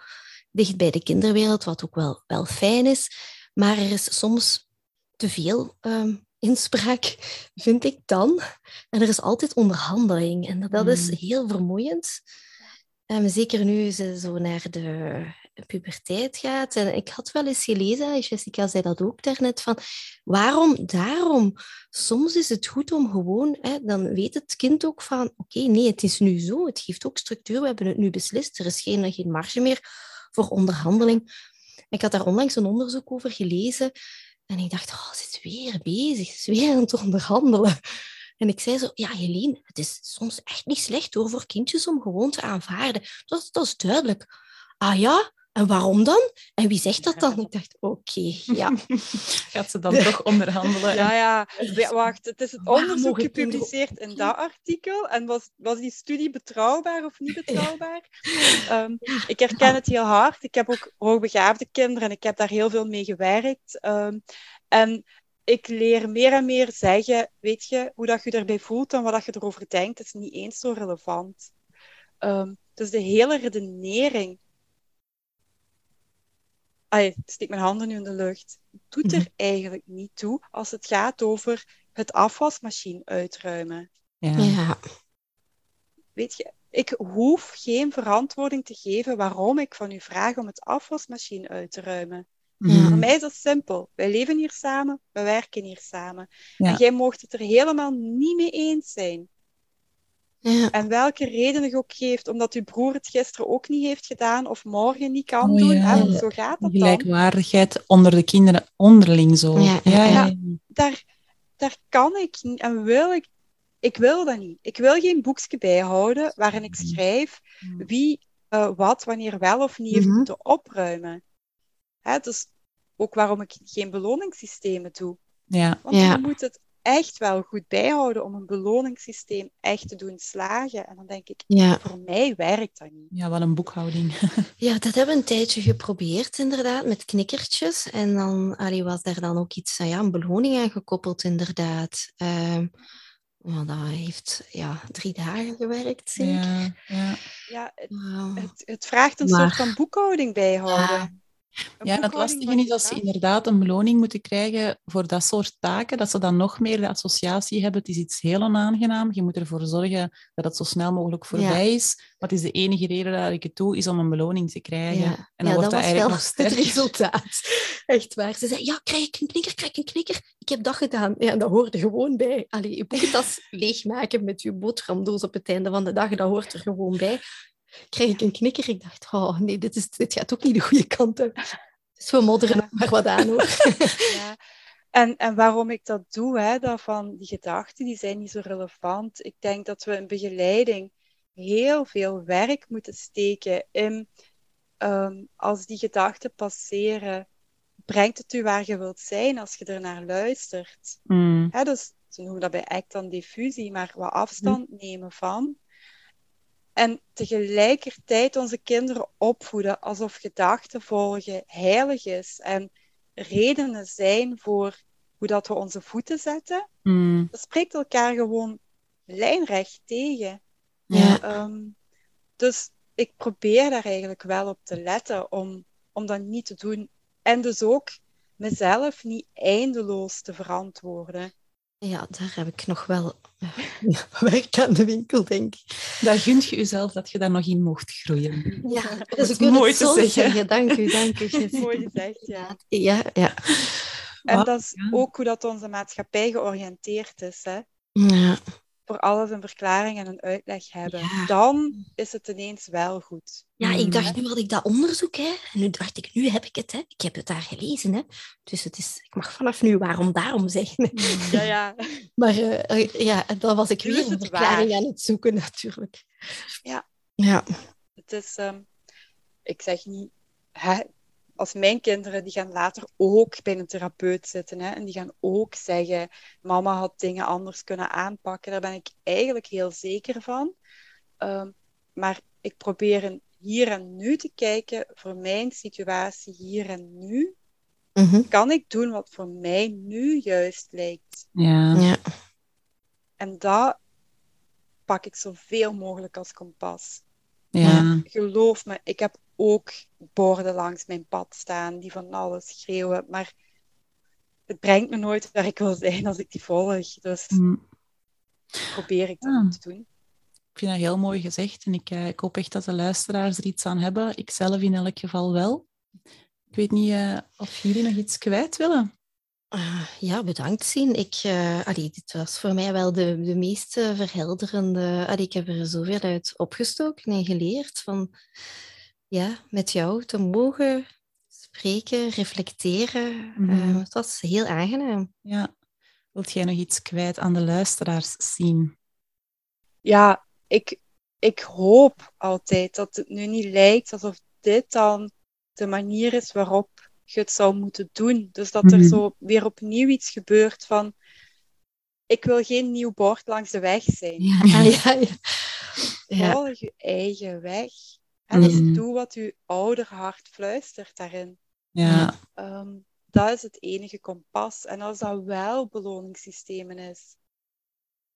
dicht bij de kinderwereld, wat ook wel, wel fijn is. Maar er is soms te veel ehm, inspraak, vind ik dan. En er is altijd onderhandeling. En dat, dat is Mm. heel vermoeiend. Ehm, zeker nu ze zo naar de puberteit gaat. En ik had wel eens gelezen, Jessica zei dat ook daarnet, van waarom daarom? Soms is het goed om gewoon, hè, dan weet het kind ook van, oké, nee, het is nu zo, het geeft ook structuur, we hebben het nu beslist, er is geen, geen marge meer voor onderhandeling. Ik had daar onlangs een onderzoek over gelezen en ik dacht, oh, ze is weer bezig, ze is weer aan het onderhandelen. En ik zei zo, ja, Helene, het is soms echt niet slecht hoor, voor kindjes om gewoon te aanvaarden. Dat, dat is duidelijk. Ah ja, en waarom dan? En wie zegt dat dan? Ik dacht, oké, ja. Gaat ze dan toch onderhandelen? Ja, ja. Wa- Wacht, het is het onderzoek gepubliceerd in dat artikel. En was, was die studie betrouwbaar of niet betrouwbaar? Ehm, ik herken het heel hard. Ik heb ook hoogbegaafde kinderen en ik heb daar heel veel mee gewerkt. Ehm, en ik leer meer en meer zeggen, weet je, hoe dat je erbij voelt en wat dat je erover denkt, is niet eens zo relevant. Ehm, dus de hele redenering. Ik steek mijn handen nu in de lucht. Doet er eigenlijk niet toe als het gaat over het afwasmachine uitruimen. Ja. ja. Weet je, ik hoef geen verantwoording te geven waarom ik van u vraag om het afwasmachine uit te ruimen. Mhm. Voor mij is dat simpel. Wij leven hier samen, we werken hier samen. Ja. En jij mocht het er helemaal niet mee eens zijn. Ja. En welke reden je ook geeft, omdat uw broer het gisteren ook niet heeft gedaan of morgen niet kan Oh, doen. ja. hè, want zo gaat dat dan. Gelijkwaardigheid onder de kinderen onderling zo. Ja, ja, ja. ja. Daar, daar kan ik niet en wil ik. Ik wil dat niet. Ik wil geen boekje bijhouden waarin ik schrijf wie eh, wat wanneer wel of niet heeft moeten opruimen. Hè, dus ook waarom ik geen beloningssystemen doe. ja. Want Ja. je moet het echt wel goed bijhouden om een beloningssysteem echt te doen slagen. En dan denk ik, Ja. voor mij werkt dat niet. Ja, wel een boekhouding. Ja, dat hebben we een tijdje geprobeerd, inderdaad, met knikkertjes. En dan allee, was daar dan ook iets, nou ja, een beloning aan gekoppeld, inderdaad. Ehm, maar dat heeft ja, drie dagen gewerkt, zeker. Ja, ja. Ja, het, het, het vraagt een Maar- soort van boekhouding bijhouden. Ja. Ja, en het lastige is als ze inderdaad een beloning moeten krijgen voor dat soort taken, dat ze dan nog meer de associatie hebben. Het is iets heel onaangenaam. Je moet ervoor zorgen dat het zo snel mogelijk voorbij is. Het is de enige reden dat ik het doe, is om een beloning te krijgen. Ja, En dan ja wordt dat eigenlijk nog het sterker. resultaat. Echt waar. Ze zei, ja, krijg ik een knikker, krijg ik een knikker. Ik heb dat gedaan. Ja, dat hoort er gewoon bij. Allee, je boekentas leegmaken met je boterhamdoos op het einde van de dag, dat hoort er gewoon bij. Krijg ik een knikker? Ik dacht, oh nee, dit, is, dit gaat ook niet de goede kant op. Dus we modderen er maar wat aan, hoor. Ja. En, en waarom ik dat doe, hè, dat van die gedachten, die zijn niet zo relevant. Ik denk dat we in begeleiding heel veel werk moeten steken in, ehm, als die gedachten passeren, brengt het u waar je wilt zijn als je er naar luistert. Mm, Hè, dus ze noemen dat bij ACT dan diffusie, maar wat afstand nemen van. En tegelijkertijd onze kinderen opvoeden alsof gedachten volgen heilig is en redenen zijn voor hoe dat we onze voeten zetten. mm, Dat spreekt elkaar gewoon lijnrecht tegen. Ja. Ehm, dus ik probeer daar eigenlijk wel op te letten om, om dat niet te doen. En dus ook mezelf niet eindeloos te verantwoorden. Ja, daar heb ik nog wel eh, werk aan de winkel, denk ik. Daar gunt je jezelf dat je daar nog in mocht groeien. Ja, Dat dus is ik wil mooi te zo zeggen. zeggen. Dank u, dank u. Mooi gezegd, ja. Ja, ja. En dat is ook hoe dat onze maatschappij georiënteerd is. Hè? ja. Voor alles een verklaring en een uitleg hebben. Ja. Dan is het ineens wel goed. Ja, ik dacht, nu had ik dat onderzoek, hè. En nu dacht ik, nu heb ik het, hè. Ik heb het daar gelezen, hè. Dus het is, ik mag vanaf nu waarom daarom zeggen. Ja, ja. Maar eh, eh, ja, dan was ik Nu weer een verklaring waar. aan het zoeken, natuurlijk. Ja. Ja. Het is, ehm, ik zeg niet, hè, als mijn kinderen, die gaan later ook bij een therapeut zitten. Hè, en die gaan ook zeggen, mama had dingen anders kunnen aanpakken. Daar ben ik eigenlijk heel zeker van. Ehm, maar ik probeer hier en nu te kijken, voor mijn situatie hier en nu. Mhm. Kan ik doen wat voor mij nu juist lijkt? Ja. ja. En dat pak ik zoveel mogelijk als kompas. Ja. Geloof me, ik heb ook borden langs mijn pad staan die van alles schreeuwen, maar het brengt me nooit waar ik wil zijn als ik die volg. Dus Mm. probeer ik dat Ah. te doen. Ik vind dat heel mooi gezegd en ik, eh, ik hoop echt dat de luisteraars er iets aan hebben. Ik zelf in elk geval wel. Ik weet niet eh, of jullie nog iets kwijt willen. Ah, ja, bedankt, Sien. Ik, eh, allee, dit was voor mij wel de, de meest verhelderende... Allee, ik heb er zoveel uit opgestoken en geleerd van ja, met jou te mogen spreken, reflecteren. Mhm. Eh, het was heel aangenaam. Ja. Wilt jij nog iets kwijt aan de luisteraars zien? Ja, ik, ik hoop altijd dat het nu niet lijkt alsof dit dan de manier is waarop je het zou moeten doen. Dus dat er Mhm. zo weer opnieuw iets gebeurt van ik wil geen nieuw bord langs de weg zijn. Ja, ja, ja. ja. Volg je eigen weg. En dus Mhm. doe wat je ouderhart fluistert daarin. Ja. Ehm, dat is het enige kompas. En als dat wel beloningssystemen is,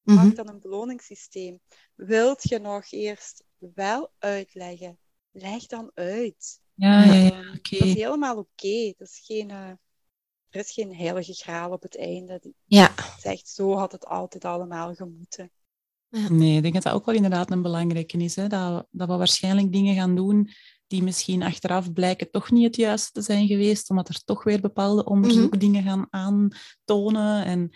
Mhm. maak dan een beloningssysteem. Wilt je nog eerst wel uitleggen? Leg dan uit. Ja, ja, ja. Ehm, Oké. Dat is helemaal oké. Dat is geen, eh, er is geen heilige graal op het einde die Ja. zegt zo had het altijd allemaal gemoeten. Nee, ik denk dat dat ook wel inderdaad een belangrijke is. Hè? Dat, dat we waarschijnlijk dingen gaan doen die misschien achteraf blijken toch niet het juiste te zijn geweest, omdat er toch weer bepaalde onderzoekdingen gaan aantonen. En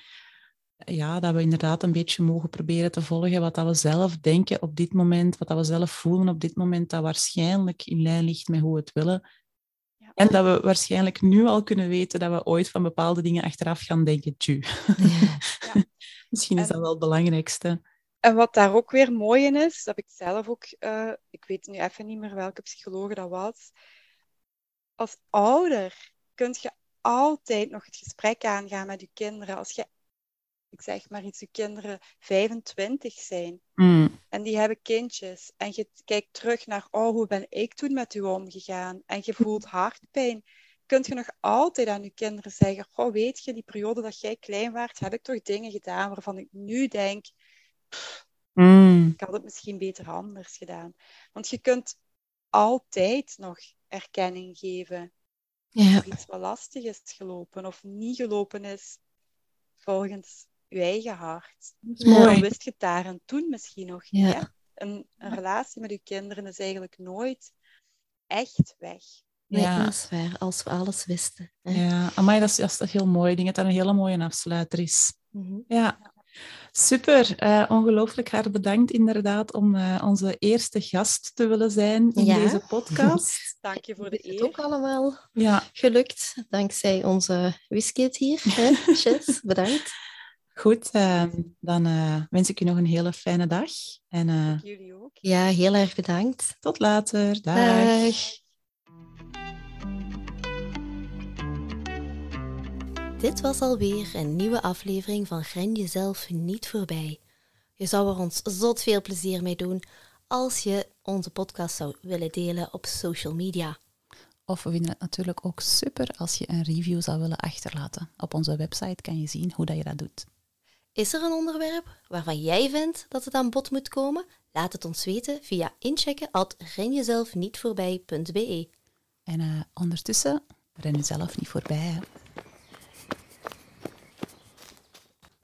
ja, dat we inderdaad een beetje mogen proberen te volgen wat dat we zelf denken op dit moment, wat dat we zelf voelen op dit moment, dat waarschijnlijk in lijn ligt met hoe we het willen. Ja. En dat we waarschijnlijk nu al kunnen weten dat we ooit van bepaalde dingen achteraf gaan denken, tju. Ja. Misschien is dat wel het belangrijkste. En wat daar ook weer mooi in is, dat heb ik zelf ook, eh, ik weet nu even niet meer welke psycholoog dat was. Als ouder kun je altijd nog het gesprek aangaan met je kinderen. Als je ik zeg maar iets, je kinderen 25 zijn Mm. en die hebben kindjes en je kijkt terug naar, oh, hoe ben ik toen met u omgegaan? En je voelt hartpijn. Kunt je nog altijd aan je kinderen zeggen, oh, weet je, die periode dat jij klein was, heb ik toch dingen gedaan waarvan ik nu denk, Mm. ik had het misschien beter anders gedaan. Want je kunt altijd nog erkenning geven Ja, of iets wat lastig is gelopen of niet gelopen is volgens je eigen hart. is Ja. Dan mooi. wist je het daar en toen misschien nog Ja. niet. Een, een relatie met je kinderen is eigenlijk nooit echt weg. nee, Ja. dat is waar. Als we alles wisten. hè. Ja, amai, dat is, dat is heel mooi. Ik denk dat dat een hele mooie afsluiter is. Mhm. Ja, super. Eh, ongelooflijk hard bedankt inderdaad om eh, onze eerste gast te willen zijn in Ja. deze podcast. Dank je voor de Het is eer. ook allemaal Ja, gelukt, dankzij onze whisky hier. Hè? Chess, bedankt. goed. eh, dan eh, wens ik je nog een hele fijne dag. En eh, Jullie ook. Ja, heel erg bedankt. tot later. Dag. Dag. Dit was alweer een nieuwe aflevering van Gren jezelf niet voorbij. Je zou er ons zot veel plezier mee doen als je onze podcast zou willen delen op social media. Of we vinden het natuurlijk ook super als je een review zou willen achterlaten. Op onze website kan je zien hoe dat je dat doet. Is er een onderwerp waarvan jij vindt dat het aan bod moet komen? Laat het ons weten via inchecken at renjezelfnietvoorbij.be. En eh, ondertussen, ren je zelf niet voorbij. Hè.